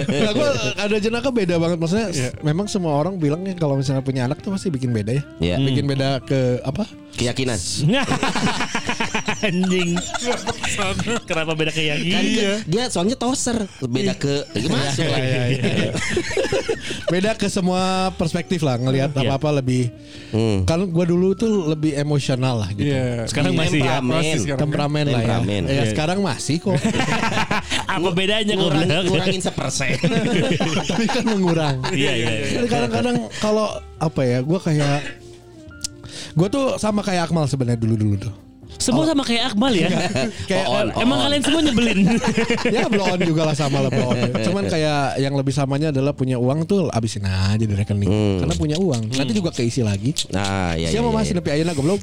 Nah, gue ada jenaka beda banget maksudnya. Memang semua orang bilangnya kalau misalnya punya anak tuh pasti bikin beda ya. Iya. Bikin beda ke apa? Keyakinan. <laughs> Anjing. Kenapa beda Kan keyakinan? dia, dia soalnya toser, beda ke masuk Iya, lagi. <laughs> Beda ke semua perspektif lah ngelihat Iya. apa-apa lebih. Hmm. Kan gue dulu tuh lebih emosional lah gitu. Iya. Sekarang masih ya. Masih. Temperamen lah ya. Temperamen. Ya Iya. sekarang masih kok. <laughs> Apa bedanya Ngurangin, goblok? ngurangin sepersen. <laughs> Tapi kan mengurang. Iya iya. iya. Kadang-kadang kalau apa ya, gue kayak gue tuh sama kayak Akmal sebenarnya dulu-dulu tuh. Semua sama kayak Akmal ya. <laughs> Kayak Oh, on, Emang on. kalian semua nyebelin. <laughs> ya blow on juga lah sama lah blow on. <laughs> Cuman kayak yang lebih samanya adalah punya uang tuh abisin aja di rekening. Karena punya uang. Nanti juga keisi lagi. Nah, ya, Siapa ya, masih ya. nepi ayeuna goblok.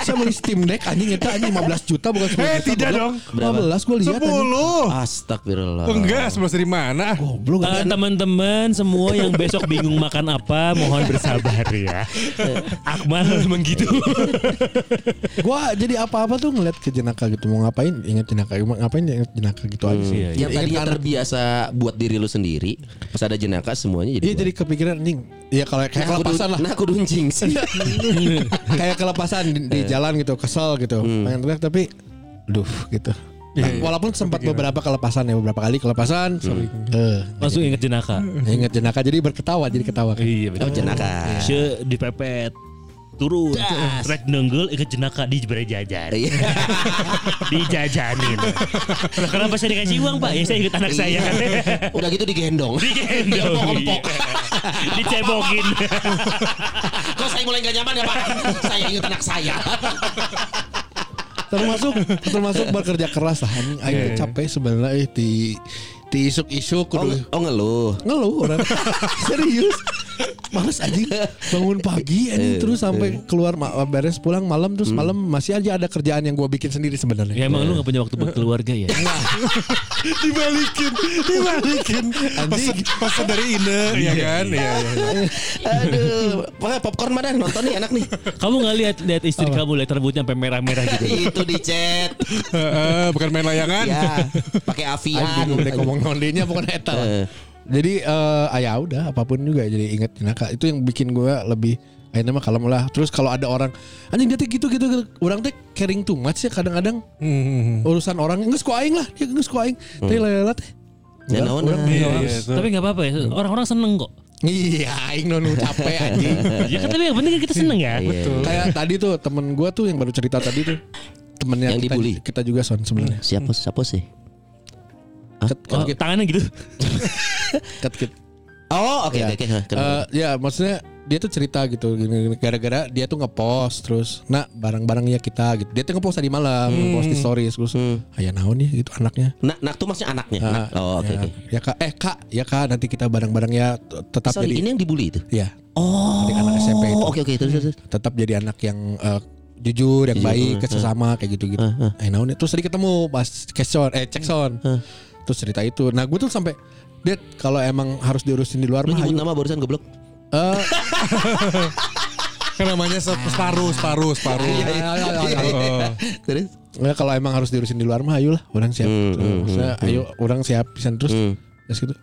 Saya beli Steam Deck anjing eta anjing 15 juta bukan 10 juta. Eh, tidak dong. Berapa? 15 gue lihat anjing. Sepuluh. Astagfirullah. Enggak, sebelas dari mana? Goblok Eh, teman-teman semua yang besok bingung makan apa mohon bersabar ya. Akmal memang gitu. Gua jadi apa-apa tuh ngeliat ke jenaka gitu mau ngapain ingat jenaka mau ngapain ingat jenaka gitu aja sih. iya, Yang Ingat tadinya anak. terbiasa buat diri lu sendiri, pas ada jenaka semuanya jadi. Iya jadi kepikiran anjing. Iya kalau kayak nah, kelepasan lah. Nah, kudu njing sih. <laughs> kayak kelepasan di, di jalan gitu, kesel gitu. Pengen teriak tapi duh gitu. Iya, Nah, iya. walaupun sempat beberapa kelepasan ya beberapa kali kelepasan sorry. Eh, Langsung inget jenaka. ingat jenaka jadi berketawa jadi ketawa. Iya Oh, jenaka. Se dipepet. Turun. Rek nenggel ikut jenaka di jajan. Iya. <laughs> dijajanin. Nah, kenapa saya dikasih uang pak ya saya ikut anak saya. Kan Udah gitu digendong. digendong Empok. <laughs> dicebokin. Kok saya mulai gak nyaman ya Pak? saya ingat anak saya. termasuk termasuk <laughs> bekerja keras lah aing teh capek sebenarnya. Eh, di di isuk-isuk Oh, kudu oh ngeluh. ngeluh orang <laughs> serius males anjing bangun pagi anjing terus sampai keluar ma- beres pulang malam terus malam masih aja ada kerjaan yang gua bikin sendiri ya sebenarnya emang lu gak punya waktu buat keluarga ya <laughs> dibalikin, dibalikin. Pesan dari Ine, <laughs> ya kan? Iya, iya, iya. Aduh, Pak popcorn mana nonton nih enak nih. kamu nggak lihat lihat istri kamu lihat rambutnya sampai merah-merah gitu Itu di chat. Heeh, bukan main layangan. Ya, pakai avian. deh ngomong nondinya pokoknya eta lah. Eh. Jadi eh ah, ya udah apa pun juga jadi inget jenaka itu yang bikin gua lebih akhirnya mah kalem lah. Terus kalau ada orang anjing dia teh gitu gitu gitu. Orang teh caring too much ya kadang-kadang Hmm. urusan orang geus ku aing lah, dia geus ku aing. Teh lelet teh. Ya, nah. Iya, iya, tapi nggak apa-apa ya orang-orang seneng kok Iya, aing nonu capek anjing. <laughs> ya kan tapi yang penting kita seneng ya Betul. Kayak tadi tuh temen gua tuh yang baru cerita tadi tuh temennya Yang kita, dibully. kita juga son sebenarnya. Siapa siapa sih? Ket- Oh, ket- tangannya gitu <laughs> ket- ket- Oh, oke Ya. oke oke. ha, kenapa? Eh, ya maksudnya dia tuh cerita gitu gini, gara-gara dia tuh ngepost terus nah barang-barangnya kita gitu dia tuh ngepost tadi malam ngepost di stories terus Hmm. ayah naon ya gitu anaknya Nak, nak tuh maksudnya anaknya. Ah, Nak. Oh, oke ya, oke. ya kak eh kak ya kak nanti kita barang-barangnya tetap Sorry, jadi ini yang dibully itu. ya Oh, adik-anak SMP itu. Oke oke terus terus. terus. tetap jadi anak yang eh, jujur yang Jujur, baik eh, ke sesama kayak gitu gitu eh naon ya? terus tadi ketemu pas keson eh cekson terus cerita itu nah gue tuh sampai dia kalau emang harus diurusin di luar Lu mah nyebut ayo. nama barusan goblok. Eh, Kan namanya se- separuh, separuh, separuh. Iya, Oh. Terus? Nggak, kalau emang harus diurusin di luar mah ayo lah orang siap. Hmm, Terus, hmm, maksudnya, ayo orang siap pisan terus. Hmm. Terus gitu.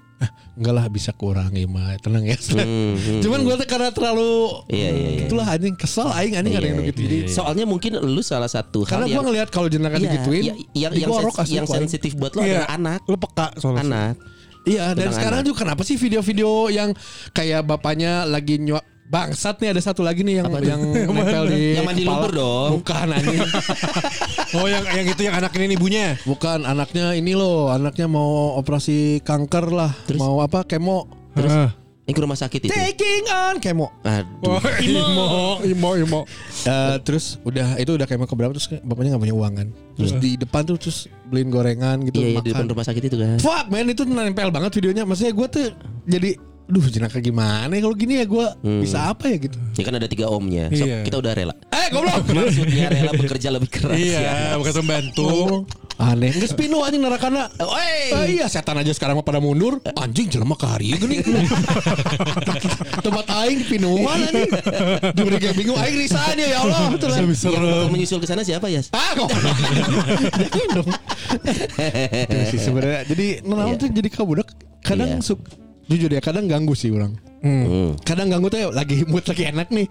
Enggak lah bisa kurang ya mah tenang ya. Hmm, hmm. Cuman gue tuh karena terlalu Iya iya iya. itulah anjing kesel aing anjing ada Iya, yang iya. begitu. Jadi Soalnya mungkin lu salah satu karena gue yang ngelihat kalau jenaka Iya, digituin, iya, yang yang, yang ku aing. sensitif buat lo Iya. adalah anak. Lu peka soalnya. Anak. Iya, dan sekarang anak. juga kenapa sih video-video yang kayak bapaknya lagi nyuap bangsat nih ada satu lagi nih yang Apa <laughs> yang nempel di Yang mandi kepala. lumpur dong. Bukan anjing. <laughs> Oh yang yang itu yang anak ini ibunya. Bukan anaknya ini loh, anaknya mau operasi kanker lah, mau apa kemo. Terus Yang ke rumah sakit itu. Taking on kemo. Aduh. Oh, <laughs> imo, imo, imo. Eh, terus udah itu udah kemo keberapa terus bapaknya nggak punya uang kan. Terus di depan tuh terus beliin gorengan gitu Iya, iya di makan. depan rumah sakit itu kan. Fuck man itu nempel banget videonya. Maksudnya gue tuh jadi Duh jenaka gimana ya kalau gini ya gue bisa apa ya gitu Ya kan ada tiga omnya. Sok, Iya. kita udah rela. Eh goblok <laughs> Maksudnya rela bekerja lebih keras. Iya, ya. bukan pembantu. Aneh Nggak spinu anjing narakana Eh iya setan aja sekarang mah pada mundur Anjing jelema ke hari gini <laughs> Tempat aing pinuan anjing Juga kayak bingung Aing risahan ya ya Allah <laughs> Betul Yang bakal menyusul ke sana siapa ya? Ah kok Jangan dong sebenarnya Jadi Iya. tuh jadi kabudak Kadang Iya. Jujur ya kadang ganggu sih orang Hmm. Kadang ganggu tuh lagi mood lagi enak nih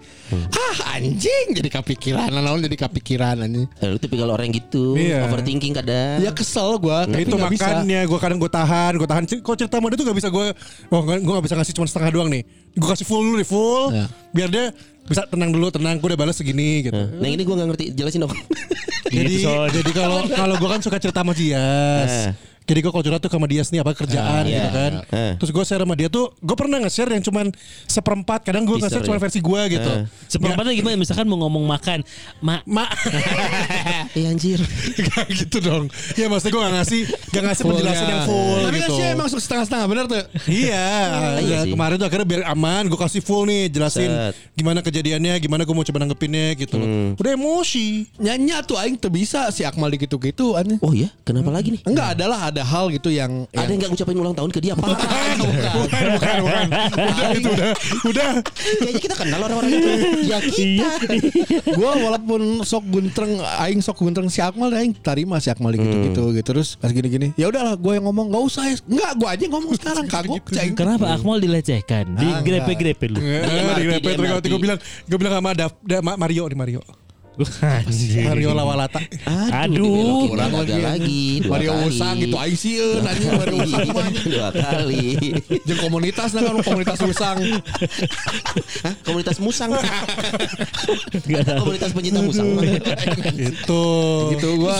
Ah anjing Jadi kepikiran Nanaon jadi kepikiran anjing Eh, lu tipikal orang yang gitu, Iya. overthinking kadang. Ya kesel gue Tapi itu nggak bisa. makannya gue kadang gue tahan gue tahan kok cerita sama dia tuh gak bisa gue oh gue gak bisa ngasih cuma setengah doang nih gue kasih full dulu nih full Ya. biar dia bisa tenang dulu tenang gue udah balas segini gitu Nah ini gue gak ngerti, jelasin dong. jadi Gitu, <laughs> jadi kalau kalau gue kan suka cerita sama Dias Eh. Jadi gue kalau curhat tuh sama Dias nih apa kerjaan Ah, gitu iya. kan Eh. terus gue share sama dia tuh gue pernah nge-share yang cuman seperempat kadang gue nge-share cuma ya. versi gue gitu Eh. Seperempatnya gimana? Misalkan mau ngomong makan, mak, mak <laughs> Iya anjir. Gak gitu dong ya maksudnya gue gak ngasih gak ngasih penjelasan yang full Tapi kan gitu sih emang setengah-setengah bener tuh Iya, Iya ya, kemarin tuh akhirnya biar aman, gue kasih full nih, jelasin Set. gimana kejadiannya, gimana gue mau coba nanggepinnya gitu. loh. Udah emosi. Nyanyi tuh aing tuh bisa si Akmal gitu-gitu aneh. Oh ya, kenapa lagi nih? Enggak adalah ada hal gitu yang, Ada yang gak ngucapin ulang tahun ke dia apa? bukan, bukan, bukan. Udah itu udah, udah. Kayaknya kita kenal orang-orang itu. Ya kita. Gua walaupun sok guntreng aing sok guntreng si Akmal aing terima si Akmal gitu-gitu gitu terus pas gini-gini. Ya udahlah gue yang ngomong enggak usah ya. Enggak, gua aja yang ngomong sekarang <laughs> kagok kenapa Akmal dilecehkan? Di Ah, grepe-grepe lu. Di di waktu MRT. gue bilang, gue bilang sama Mario nih Mario. Mario Lawalata. Aduh. Ulang lagi, lagi dua Mario. Usang gitu Aisyah nanya <laughs> Mario Usang mah. dua kali. Jeung komunitas nah kan komunitas Usang. Hah? Komunitas musang. Komunitas pencinta musang. Itu. Gitu gua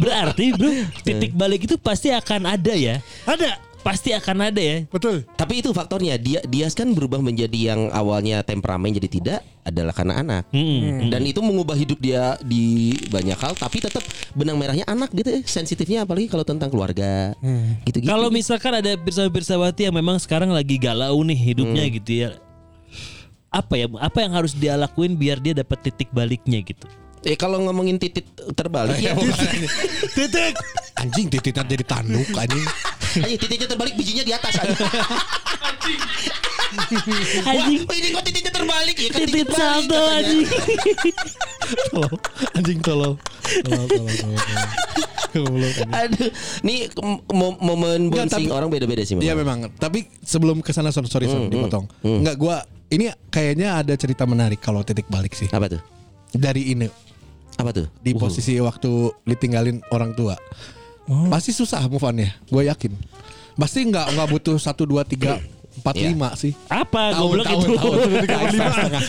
Berarti bro Titik balik itu pasti akan ada ya Ada. Pasti akan ada ya Betul. Tapi itu faktornya dia dia kan berubah menjadi yang awalnya temperamen jadi tidak adalah karena anak. Hmm. Dan itu mengubah hidup dia di banyak hal tapi tetap benang merahnya anak gitu ya. Sensitifnya apalagi kalau tentang keluarga. Gitu-gitu. Kalau misalkan ada pirsawa-pirsawati yang memang sekarang lagi galau nih hidupnya gitu ya apa ya apa yang harus dia lakuin biar dia dapat titik baliknya gitu eh kalau ngomongin titik terbalik ya. <laughs> Titik. anjing tititan jadi tanduk anjing. <laughs> Ayo titiknya terbalik bijinya di atas aja. anjing Wah, ini kok titiknya terbalik ya? Kan titik saldo anjing Tolol. Anjing tolol, tolol. Goblok, anjing. Aduh, mo- momen bouncing tapi- orang beda-beda sih Iya memang. memang. Tapi sebelum ke sana sorry sorry sorry, dipotong. Enggak gua ini kayaknya ada cerita menarik kalau titik balik sih. Apa tuh? Dari ini Apa tuh? di posisi waktu ditinggalin orang tua. Pasti susah move on ya, gue yakin. Pasti nggak nggak butuh satu dua tiga empat Iya. lima sih. apa Tahun, goblok tahun, itu tahun. Setengah.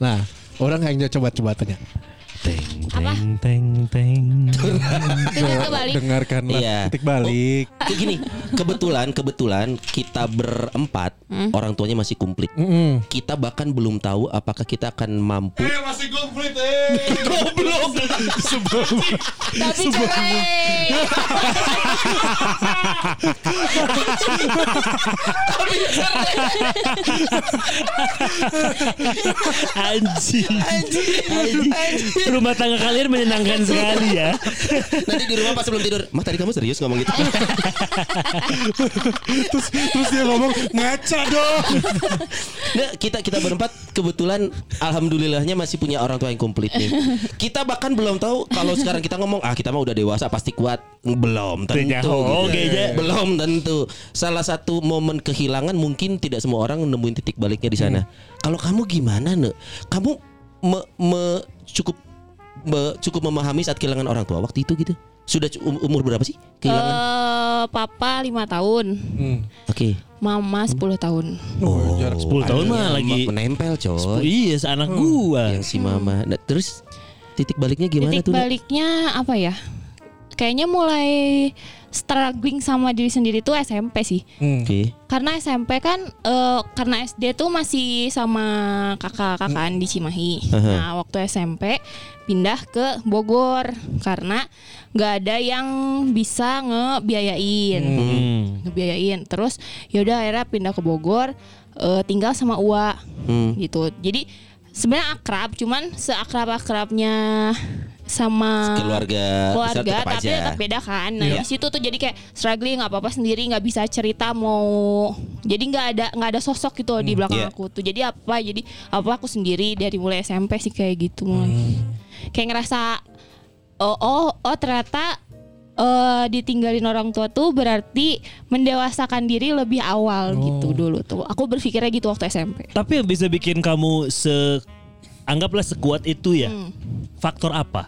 Nah, orang yang coba coba tanya. teng Apa? Teng teng teng Titik kebalik. Dengarkanlah Iya. titik balik. Kayak gini, kebetulan kebetulan kita berempat orang tuanya masih komplit. Mm-mm. Kita bahkan belum tahu apakah kita akan mampu. masih komplit eh. <laughs> Tapi cerai. anjing anjing rumah tangga kalian menyenangkan sekali ya Nanti di rumah pas sebelum tidur, "Mah tadi kamu serius ngomong gitu?" terus terus dia ngomong ngaca dong. Nggak, kita kita berempat kebetulan alhamdulillahnya masih punya orang tua yang komplit nih. Kita bahkan belum tahu kalau sekarang kita ngomong ah kita mah udah dewasa pasti kuat. Belum tentu. Jauh, gitu. kayaknya. Belum tentu. Salah satu momen kehilangan mungkin tidak semua orang nemuin titik baliknya di sana. Kalau kamu gimana, Nek? Kamu me- me- cukup cukup memahami saat kehilangan orang tua waktu itu gitu. Sudah um- umur berapa sih kehilangan? Eh, papa 5 tahun, Oke. mama 10 tahun. Oh, jarak 10 tahun mah lagi menempel, coy. iya seanak gua yang si mama. Nah, terus titik baliknya gimana Titik tuh? Nak? baliknya apa ya? Kayaknya mulai struggling sama diri sendiri tuh SMP sih. Oke. Karena SMP kan eh, karena SD tuh masih sama kakak-kakaan di Cimahi. Nah, waktu SMP pindah ke Bogor karena nggak ada yang bisa ngebiayain. Hmm. Ngebiayain. Terus yaudah akhirnya pindah ke Bogor eh, tinggal sama Ua Hmm. gitu. Jadi sebenarnya akrab, cuman seakrab-akrabnya sama Keluarga, besar keluarga tetap tapi aja. tetap beda kan nah Iya. di situ tuh jadi kayak struggling nggak apa-apa sendiri nggak bisa cerita mau jadi nggak ada nggak ada sosok gitu di belakang Iya. aku tuh jadi apa jadi apa aku sendiri dari mulai SMP sih kayak gitu mulai kayak ngerasa oh oh oh ternyata eh, ditinggalin orang tua tuh berarti mendewasakan diri lebih awal gitu dulu tuh aku berpikirnya gitu waktu SMP tapi yang bisa bikin kamu se anggaplah sekuat itu ya Hmm. faktor apa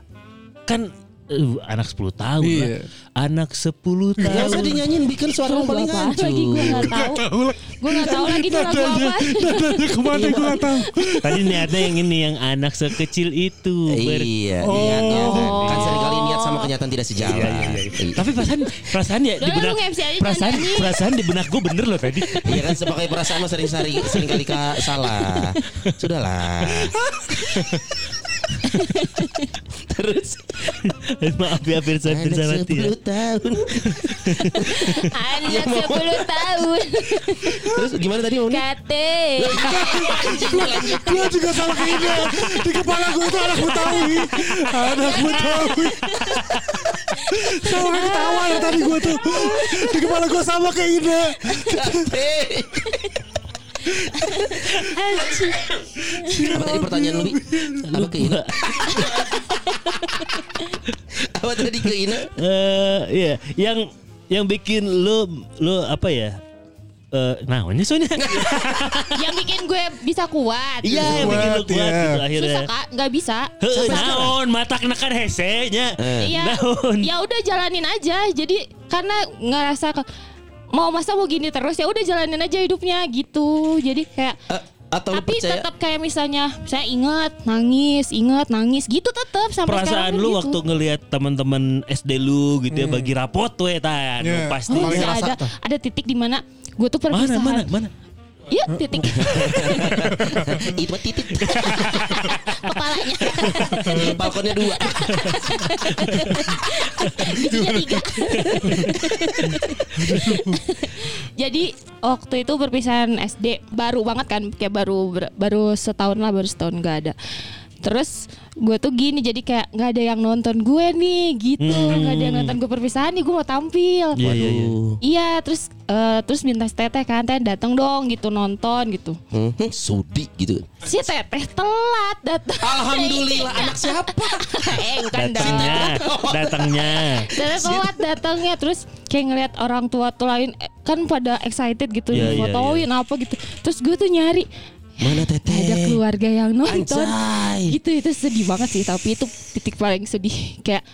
kan eh, anak 10 tahun Iya. lah. anak 10 Gak usah tahun dinyanyiin bikin suara Lagu paling hancur. lagi gue nggak tahu gue nggak tahu lagi itu lagu apa Nadanya ke mana gue gak tahu. tadi niatnya yang ini yang anak sekecil itu Ber- Iya, niatnya kan. Oh. Kan sering kali niat sama kenyataan tidak sejalan. Iya, tapi perasaan perasaan ya di benak perasaan perasaan di benak gue bener loh tadi Iya kan sebagai perasaan mah sering sari sering kali ka, salah. <laughs> Sudahlah. Terus maaf ya Pirsan anak Pirsawati ya 10 tahun. anak 10 tahun Terus gimana tadi ngomongnya? kate Gue juga sama kayak ini. Di kepala gue itu anak Betawi. Anak Betawi. Sama kayak ketawa ya tadi gue tuh. Di kepala gue sama kayak ini. Apa tadi pertanyaan lu? Apa ke Ina? <laughs> Apa tadi ke Ina? eh iya yang yang bikin lo lo apa ya eh namanya soalnya. <laughs> yang bikin gue bisa kuat. Iya, yang bikin lu Kuat, ya. gitu akhirnya. Susah kak, nggak bisa. Heeh, naon mata kenakan hese nya. Iya. Ya udah jalanin aja. Jadi karena ngerasa ke- mau masa mau gini terus ya udah jalanin aja hidupnya gitu. Jadi kayak Eh, atau tapi percaya tetap kayak misalnya saya ingat nangis, ingat nangis gitu tetap sampai Perasaan sekarang lu gitu. waktu ngelihat teman-teman SD lu gitu ya bagi rapot tuh ya tan. Iya. Pasti Oh, ada ada titik di mana gue tuh mana perpisahan. mana mana. Iya titik <laughs> itu titik <laughs> kepalanya. <laughs> balkonnya dua Bijinya tiga. Jadi waktu itu perpisahan SD baru banget kan, kayak baru baru setahun lah, baru setahun gak ada. Terus gue tuh gini jadi kayak nggak ada yang nonton gue nih gitu, nggak ada yang nonton gue perpisahan nih gue mau tampil. Iya iya iya. Waduh. Iya terus eh, terus minta si teteh kan teteh datang dong gitu nonton gitu. Hmm, sudi gitu Si teteh telat datang. Alhamdulillah <laughs> anak siapa <laughs> eh bukan Datangnya, datangnya. <laughs> Teteh telat datangnya terus kayak ngeliat orang tua tuh lain eh, kan pada excited gitu Iya, iya, fotoin apa gitu. Terus gue tuh nyari mana teteh ada keluarga yang nonton. Anjay. Gitu itu sedih banget sih tapi itu titik paling sedih kayak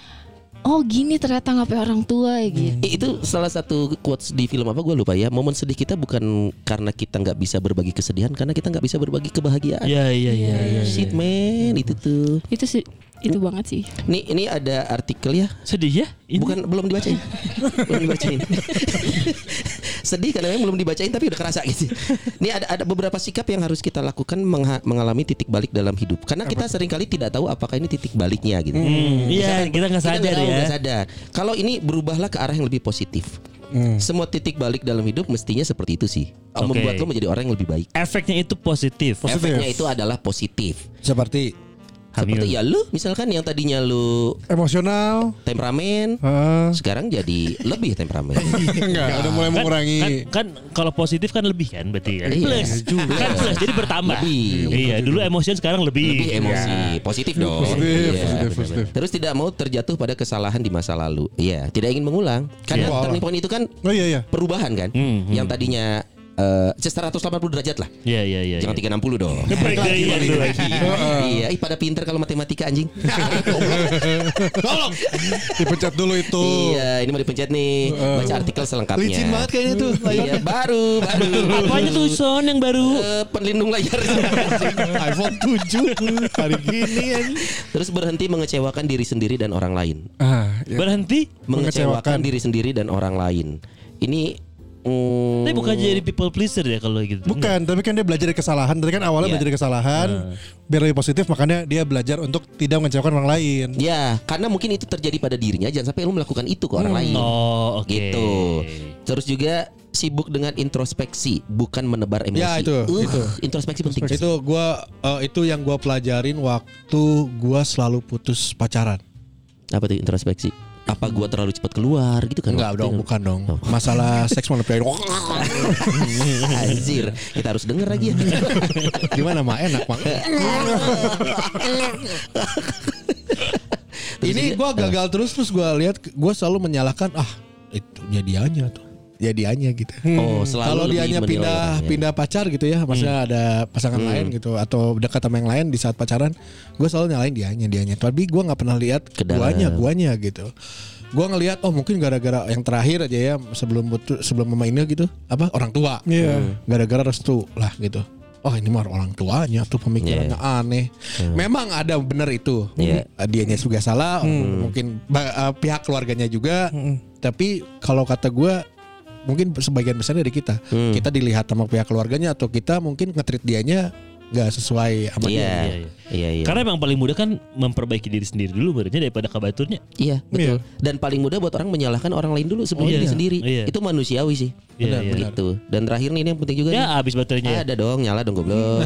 oh gini ternyata ngapain orang tua ya gitu. Eh, itu salah satu quotes di film apa gue lupa ya momen sedih kita bukan karena kita nggak bisa berbagi kesedihan karena kita nggak bisa berbagi kebahagiaan Iya iya iya iya. shit man itu tuh Itu sih itu banget sih. nih ini ada artikel ya Sedih ya? Ini bukan belum dibacain <laughs> belum dibacain <laughs> sedih karena memang belum dibacain tapi udah kerasa gitu ini ada ada beberapa sikap yang harus kita lakukan mengha- mengalami titik balik dalam hidup karena kita sering kali tidak tahu apakah ini titik baliknya gitu Hmm, Iya, kita nggak kita sadar tahu, ya. sadar. Kalau ini berubahlah ke arah yang lebih positif. Semua titik balik dalam hidup mestinya seperti itu sih. Oke. Membuat lo menjadi orang yang lebih baik. Efeknya itu positif. Positif. Efeknya itu adalah positif. Seperti Seperti ya lu misalkan yang tadinya lu Emosional. temperamen, Heeh. sekarang jadi lebih temperamen. <laughs> Enggak, udah mulai Kan, mengurangi. kan, kan kalau positif kan lebih kan berarti kan Iya, plus juga. kan plus jadi bertambah Lebih. iya dulu emosian sekarang lebih lebih emosi, positif dong. Positif, Iya. positif, positif. Terus tidak mau terjatuh pada kesalahan di masa lalu. Iya, tidak ingin mengulang. Karena Iya. turning point itu kan Oh iya iya. perubahan kan. Hmm, Yang tadinya eh 180 derajat lah. iya iya iya Jangan 360 dong. Balik lagi, <laughs> balik lagi. iya, ih pada pinter kalau matematika anjing. <laughs> Tolong. Dipencet dulu itu. iya, ini mau dipencet nih. Baca artikel selengkapnya. Licin banget kayaknya tuh. Iya, baru, baru. apanya tuh son yang baru Eh, pelindung layar. <laughs> iPhone 7 hari gini ya. Terus berhenti mengecewakan diri sendiri dan orang lain. Ah, iya. berhenti Mengecewakan Mengecewakan. diri sendiri dan orang lain. Ini mm, tapi bukan jadi people pleaser ya kalau gitu Bukan, tapi kan dia belajar dari kesalahan. Tadi kan awalnya Iya. belajar dari kesalahan, biar lebih positif. Makanya dia belajar untuk tidak mengecewakan orang lain. Ya, karena mungkin itu terjadi pada dirinya. Jangan sampai lu melakukan itu ke orang lain. oh oke Gitu. Terus juga sibuk dengan introspeksi, bukan menebar emosi. Ya, itu, Uh, itu. Introspeksi penting. Itu gua eh, itu yang gua pelajarin waktu gua selalu putus pacaran. Apa tuh introspeksi? Apa gua terlalu cepat keluar gitu kan? Enggak dong, itu. bukan dong. Masalah <laughs> seks manipulasi. Anjir, kita harus denger lagi ya. <laughs> Gimana mah enak mah. <laughs> Ini gua gagal terus terus gua lihat gua selalu menyalahkan ah itu jadiannya tuh. Jadiannya gitu. Oh, selalu Kalau dianya pindah. Hmm. pindah pacar gitu ya, maksudnya ada pasangan lain gitu atau dekat sama yang lain di saat pacaran, gue selalu nyalain dianya dianya. Tapi gue nggak pernah lihat guanya guanya gitu. Gue ngelihat oh mungkin gara-gara yang terakhir aja ya sebelum butuh sebelum memainnya gitu apa orang tua. Iya. Gara-gara restu lah gitu. Oh ini mah orang tuanya tuh pemikirannya aneh. Memang ada benar itu. Iya. Uh, Dianya juga salah, mungkin ba- uh, pihak keluarganya juga. Tapi kalau kata gue mungkin sebagian besar dari kita. Hmm. Kita dilihat sama pihak keluarganya atau kita mungkin nge-treat dianya nggak sesuai sama Iya, dia. Iya, iya. iya, iya. karena emang paling mudah kan memperbaiki diri sendiri dulu barunya daripada kabaturnya Iya, betul. Dan paling mudah buat orang menyalahkan orang lain dulu sebelum Iya. diri sendiri. Iya. Itu manusiawi sih. Iya, Benar, iya. begitu. Dan terakhir nih ini yang penting juga nih. ya abis baterainya ya Ada dong, nyala dong goblok.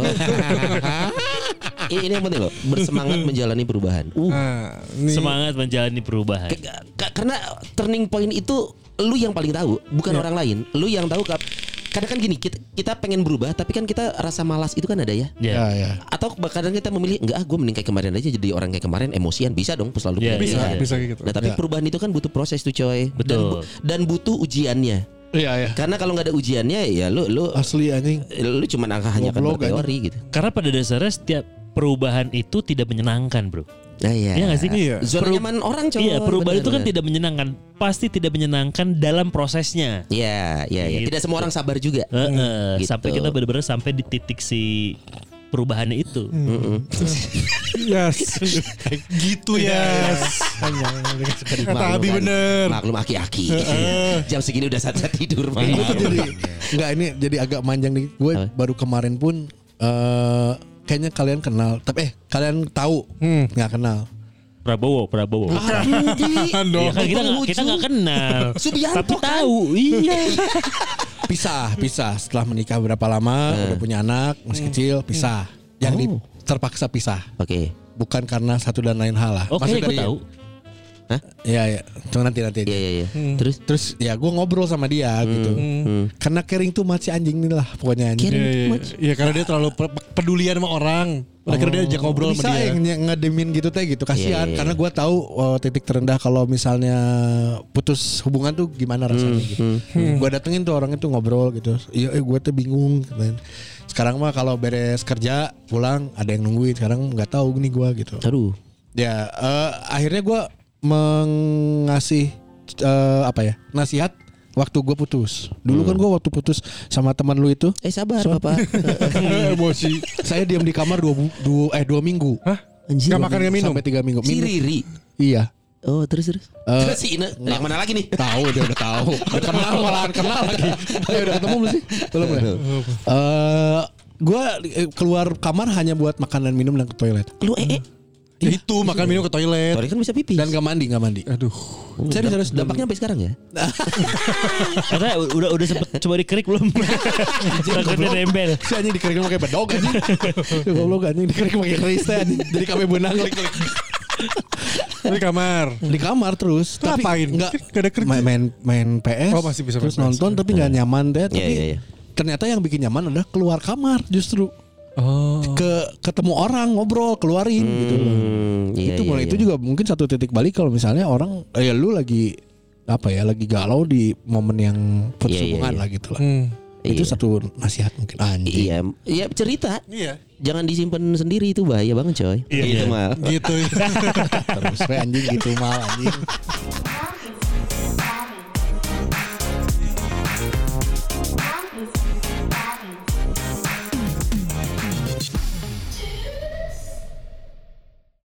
ini, <laughs> ini yang penting loh, bersemangat menjalani perubahan. Uh, Ah, ini semangat menjalani perubahan ka- karena turning point itu lu yang paling tahu, bukan orang lain. Lu yang tahu kap. Kadang kan gini, kita, kita pengen berubah, tapi kan kita rasa malas itu kan ada ya. ya Ya, ya. Atau kadang kita memilih enggak, ah, gue mending kayak kemarin aja jadi orang kayak kemarin emosian bisa dong, selalu Iya, punya bisa, pilihan. bisa gitu. Nah tapi Ya. perubahan itu kan butuh proses tuh coy. Dan, Betul. bu- dan butuh ujiannya. Iya ya. Karena kalau nggak ada ujiannya ya lu lu Asli anjing. lu cuma hanya akan Goblok, berteori gitu. Karena pada dasarnya setiap perubahan itu tidak menyenangkan, bro. Nah, iya. Iya nggak sih? Iya. Zona Peru- nyaman orang coy. Iya, perubahan bener, itu kan bener. tidak menyenangkan. Pasti tidak menyenangkan dalam prosesnya. Iya, iya, iya. Gitu. Tidak semua orang sabar juga. Heeh, Gitu. Sampai kita benar-benar sampai di titik si perubahannya itu. Yes. <laughs> gitu ya. Kata Abi bener. Maklum aki-aki. Jam segini udah saat tidur mah. Gue tuh jadi enggak ini jadi agak manjang nih. Gue baru kemarin pun eh kayaknya kalian kenal. Tapi eh kalian tahu nggak kenal. Prabowo, Prabowo. Dong. Iya kan kita nggak kita nggak kenal. Subianto Tapi kan? tahu. Iya. <laughs> Pisah, pisah. Setelah menikah berapa lama, udah punya anak, masih kecil, pisah. Yang di, terpaksa pisah. Oke. Bukan karena satu dan lain hal lah. Oke, Maksud gue dari- tahu. Iya, iya. Cuma nanti nanti. Iya, iya, iya. Terus Terus ya gue ngobrol sama dia gitu. hmm. Karena caring tuh masih anjing nih lah pokoknya. anjing. Caring. Iya, iya, much. iya, karena dia terlalu pe- pedulian sama orang. Akhirnya dia ajak ngobrol bisa sama dia. yang ny- ngedemin gitu teh gitu kasihan Iya, iya, karena gue tahu oh, titik terendah kalau misalnya putus hubungan tuh gimana rasanya gitu gue datengin tuh orang itu ngobrol gitu iya eh, gue tuh bingung gitu. sekarang mah kalau beres kerja pulang ada yang nungguin sekarang nggak tahu nih gue gitu Aduh. ya eh, akhirnya gue mengasih eh, apa ya nasihat waktu gue putus dulu kan gue waktu putus sama teman lu itu Eh sabar Bapak. <laughs> Emosi. saya diam di kamar dua, bu- dua eh dua minggu Hah? Anjir. Gak makan gak minum. sampai tiga minggu Si Minum. Riri. iya Oh terus terus. Eh, terus si Ine. Yang mana lagi nih? Tahu dia udah tahu. <laughs> Udah kenal malahan kenal lagi. <laughs> Eh udah ketemu belum sih? Belum ya? Eh gua eh, keluar kamar hanya buat makan dan minum dan ke toilet. Lu eh, eh. Itu makan minum ke toilet. Sorry kan bisa pipis. Dan gak mandi, gak mandi. Aduh. Serius, serius. Dampaknya sampai sekarang ya? <laughs> Karena udah udah sempet coba dikerik belum? Takutnya nempel. Si anjing dikerik pakai bedog anjing. <laughs> Goblok anjing dikerik pakai keris teh anjing. Jadi kami benang klik-klik. Di kamar. Di kamar terus. Tapi Ngapain? Enggak Gak ada kerja. main, main main PS. Oh, masih bisa main Terus PS. nonton tapi nggak nyaman deh. Tapi iya, iya. ternyata yang bikin nyaman adalah keluar kamar justru. Oh. Ke ketemu orang ngobrol keluarin gitu loh. Hmm, iya, itu iya, mulai iya. itu juga mungkin satu titik balik kalau misalnya orang eh, ya lu lagi apa ya lagi galau di momen yang putus Iya, iya, hubungan iya. lah gitu lah. Hmm. Itu Iya. satu nasihat mungkin anjing. Iya, iya cerita. Iya. Jangan disimpan sendiri itu bahaya banget coy. Iya, gitu iya. mal. Gitu. <laughs> Terus anjing gitu mal anjing. <laughs>